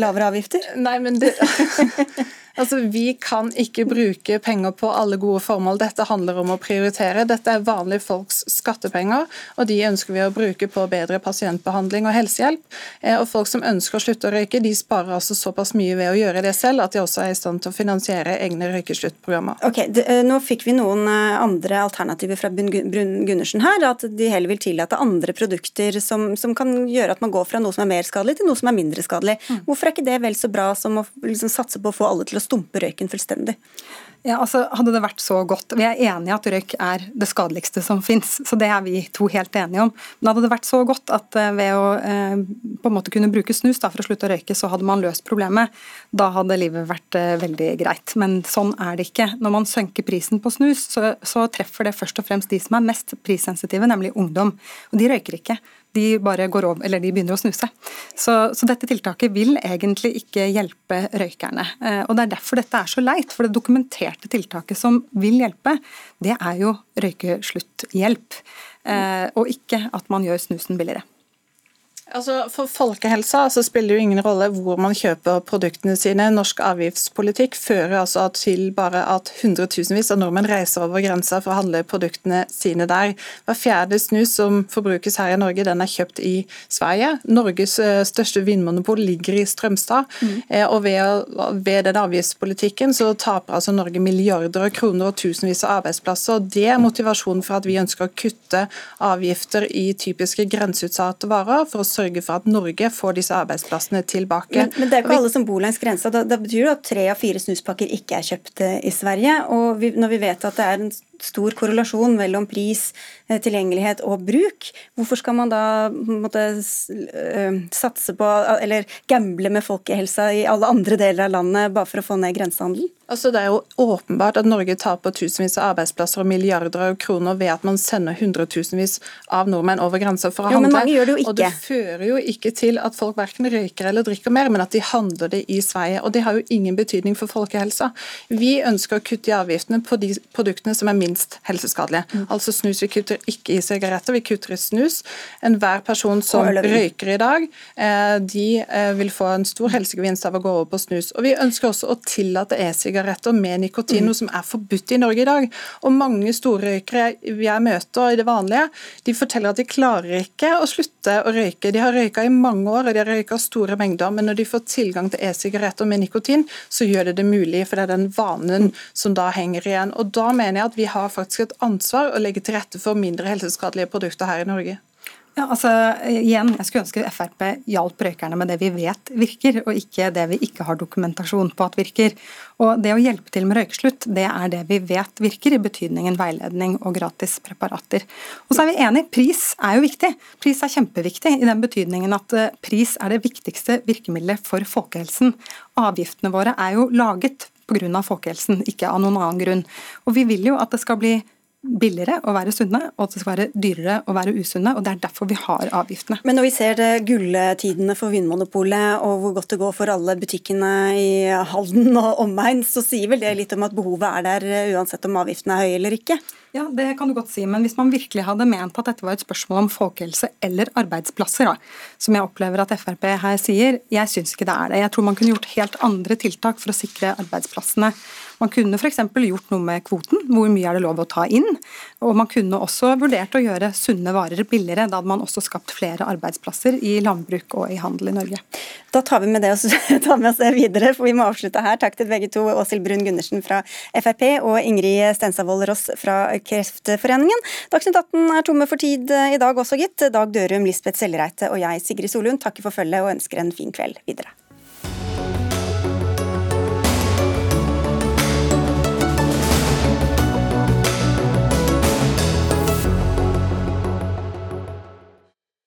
lavere avgifter? Nei, men det Altså, Vi kan ikke bruke penger på alle gode formål. Dette handler om å prioritere. Dette er vanlige folks skattepenger, og de ønsker vi å bruke på bedre pasientbehandling og helsehjelp. Eh, og Folk som ønsker å slutte å røyke, de sparer altså såpass mye ved å gjøre det selv at de også er i stand til å finansiere egne røykesluttprogrammer. Ok, eh, Nå fikk vi noen eh, andre alternativer fra Brun Gundersen her. At de heller vil tillate andre produkter som, som, kan gjøre at man går fra noe som er mer skadelig til noe som er mindre skadelig. Mm. Hvorfor er ikke det vel så bra som å liksom, satse på å få alle til å stumpe røyken fullstendig. Ja, altså Hadde det vært så godt Vi er enige at røyk er det skadeligste som fins, så det er vi to helt enige om. Men hadde det vært så godt at eh, ved å eh, på en måte kunne bruke snus da, for å slutte å røyke, så hadde man løst problemet, da hadde livet vært eh, veldig greit. Men sånn er det ikke. Når man sønker prisen på snus, så, så treffer det først og fremst de som er mest prissensitive, nemlig ungdom. Og de røyker ikke de bare går over, eller de begynner å snuse. Så, så, dette tiltaket vil egentlig ikke hjelpe røykerne. Eh, og Det er derfor dette er så leit. For det dokumenterte tiltaket som vil hjelpe, det er jo røykeslutthjelp. Eh, og ikke at man gjør snusen billigere. Altså, For folkehelsa så spiller det jo ingen rolle hvor man kjøper produktene sine. Norsk avgiftspolitikk fører altså til bare at hundretusenvis av nordmenn reiser over grensa for å handle produktene sine der. Hver fjerde snus som forbrukes her i Norge, den er kjøpt i Sverige. Norges eh, største vinmonopol ligger i Strømstad. Mm. Eh, og ved, ved, den avgiftspolitikken så taper altså Norge milliarder av kroner og tusenvis av arbeidsplasser. og Det er motivasjonen for at vi ønsker å kutte avgifter i typiske grenseutsatte varer. for å sørge for at Norge får disse arbeidsplassene tilbake. Men, men det er ikke alle som bor langs grensa. Da, da betyr det at tre av fire snuspakker ikke er kjøpt eh, i Sverige. Og vi, når vi vet at det er en stor korrelasjon mellom pris, eh, tilgjengelighet og bruk. Hvorfor skal man da måtte, uh, satse på, eller gamble med folkehelsa i alle andre deler av landet bare for å få ned grensehandelen? Altså, det er jo åpenbart at Norge taper tusenvis av arbeidsplasser og milliarder av kroner ved at man sender hundretusenvis av nordmenn over grensa for å jo, handle. Det. Og det fører jo ikke til at folk verken røyker eller drikker mer, men at de handler det i Sverige. Og det har jo ingen betydning for folkehelsa. Vi ønsker å kutte i avgiftene på de produktene som er minst helseskadelige. Mm. Altså snus. Vi kutter ikke i sigaretter, vi kutter i snus. Enhver person som røyker i dag, eh, de eh, vil få en stor helsegevinst av å gå over på snus. Og Vi ønsker også å tillate e-sigaretter med nikotin, mm. noe som er forbudt i Norge i dag. Og mange storrøykere jeg møter i det vanlige, de forteller at de klarer ikke å slutte å røyke. De har røyka i mange år, og de har røyka store mengder, men når de får tilgang til e-sigaretter med nikotin, så gjør det det mulig, for det er den vanen som da henger igjen. Og Da mener jeg at vi har faktisk et ansvar å legge til rette for mindre helseskadelige produkter her i Norge. Ja, altså, igjen, Jeg skulle ønske Frp hjalp røykerne med det vi vet virker, og ikke det vi ikke har dokumentasjon på at virker. Og Det å hjelpe til med røykeslutt, det er det vi vet virker, i betydningen veiledning og gratis preparater. Og så er vi enige, Pris er jo viktig. Pris er kjempeviktig i den betydningen at eh, pris er det viktigste virkemidlet for folkehelsen. Avgiftene våre er jo laget pga. folkehelsen, ikke av noen annen grunn. Og Vi vil jo at det skal bli billigere å være sunne, og at det skal være dyrere å være usunne. og Det er derfor vi har avgiftene. Men når vi ser det gulletidene for Vinmonopolet og hvor godt det går for alle butikkene i Halden og omegn, så sier vel det litt om at behovet er der uansett om avgiftene er høye eller ikke? Ja, det kan du godt si, men hvis man virkelig hadde ment at dette var et spørsmål om folkehelse eller arbeidsplasser, da, som jeg opplever at Frp her sier, jeg syns ikke det er det. Jeg tror man kunne gjort helt andre tiltak for å sikre arbeidsplassene. Man kunne f.eks. gjort noe med kvoten, hvor mye er det lov å ta inn. Og man kunne også vurdert å gjøre sunne varer billigere. Da hadde man også skapt flere arbeidsplasser i landbruk og i handel i Norge. Da tar vi med det oss, med oss videre, for vi må avslutte her. Takk til begge to, Åshild Brun Gundersen fra Frp og Ingrid Stensavold Ross fra Kreftforeningen. Dagsnytt 18 er tomme for tid i dag også, gitt. Dag Dørum, Lisbeth Sellereite og jeg, Sigrid Solund, takker for følget og ønsker en fin kveld videre.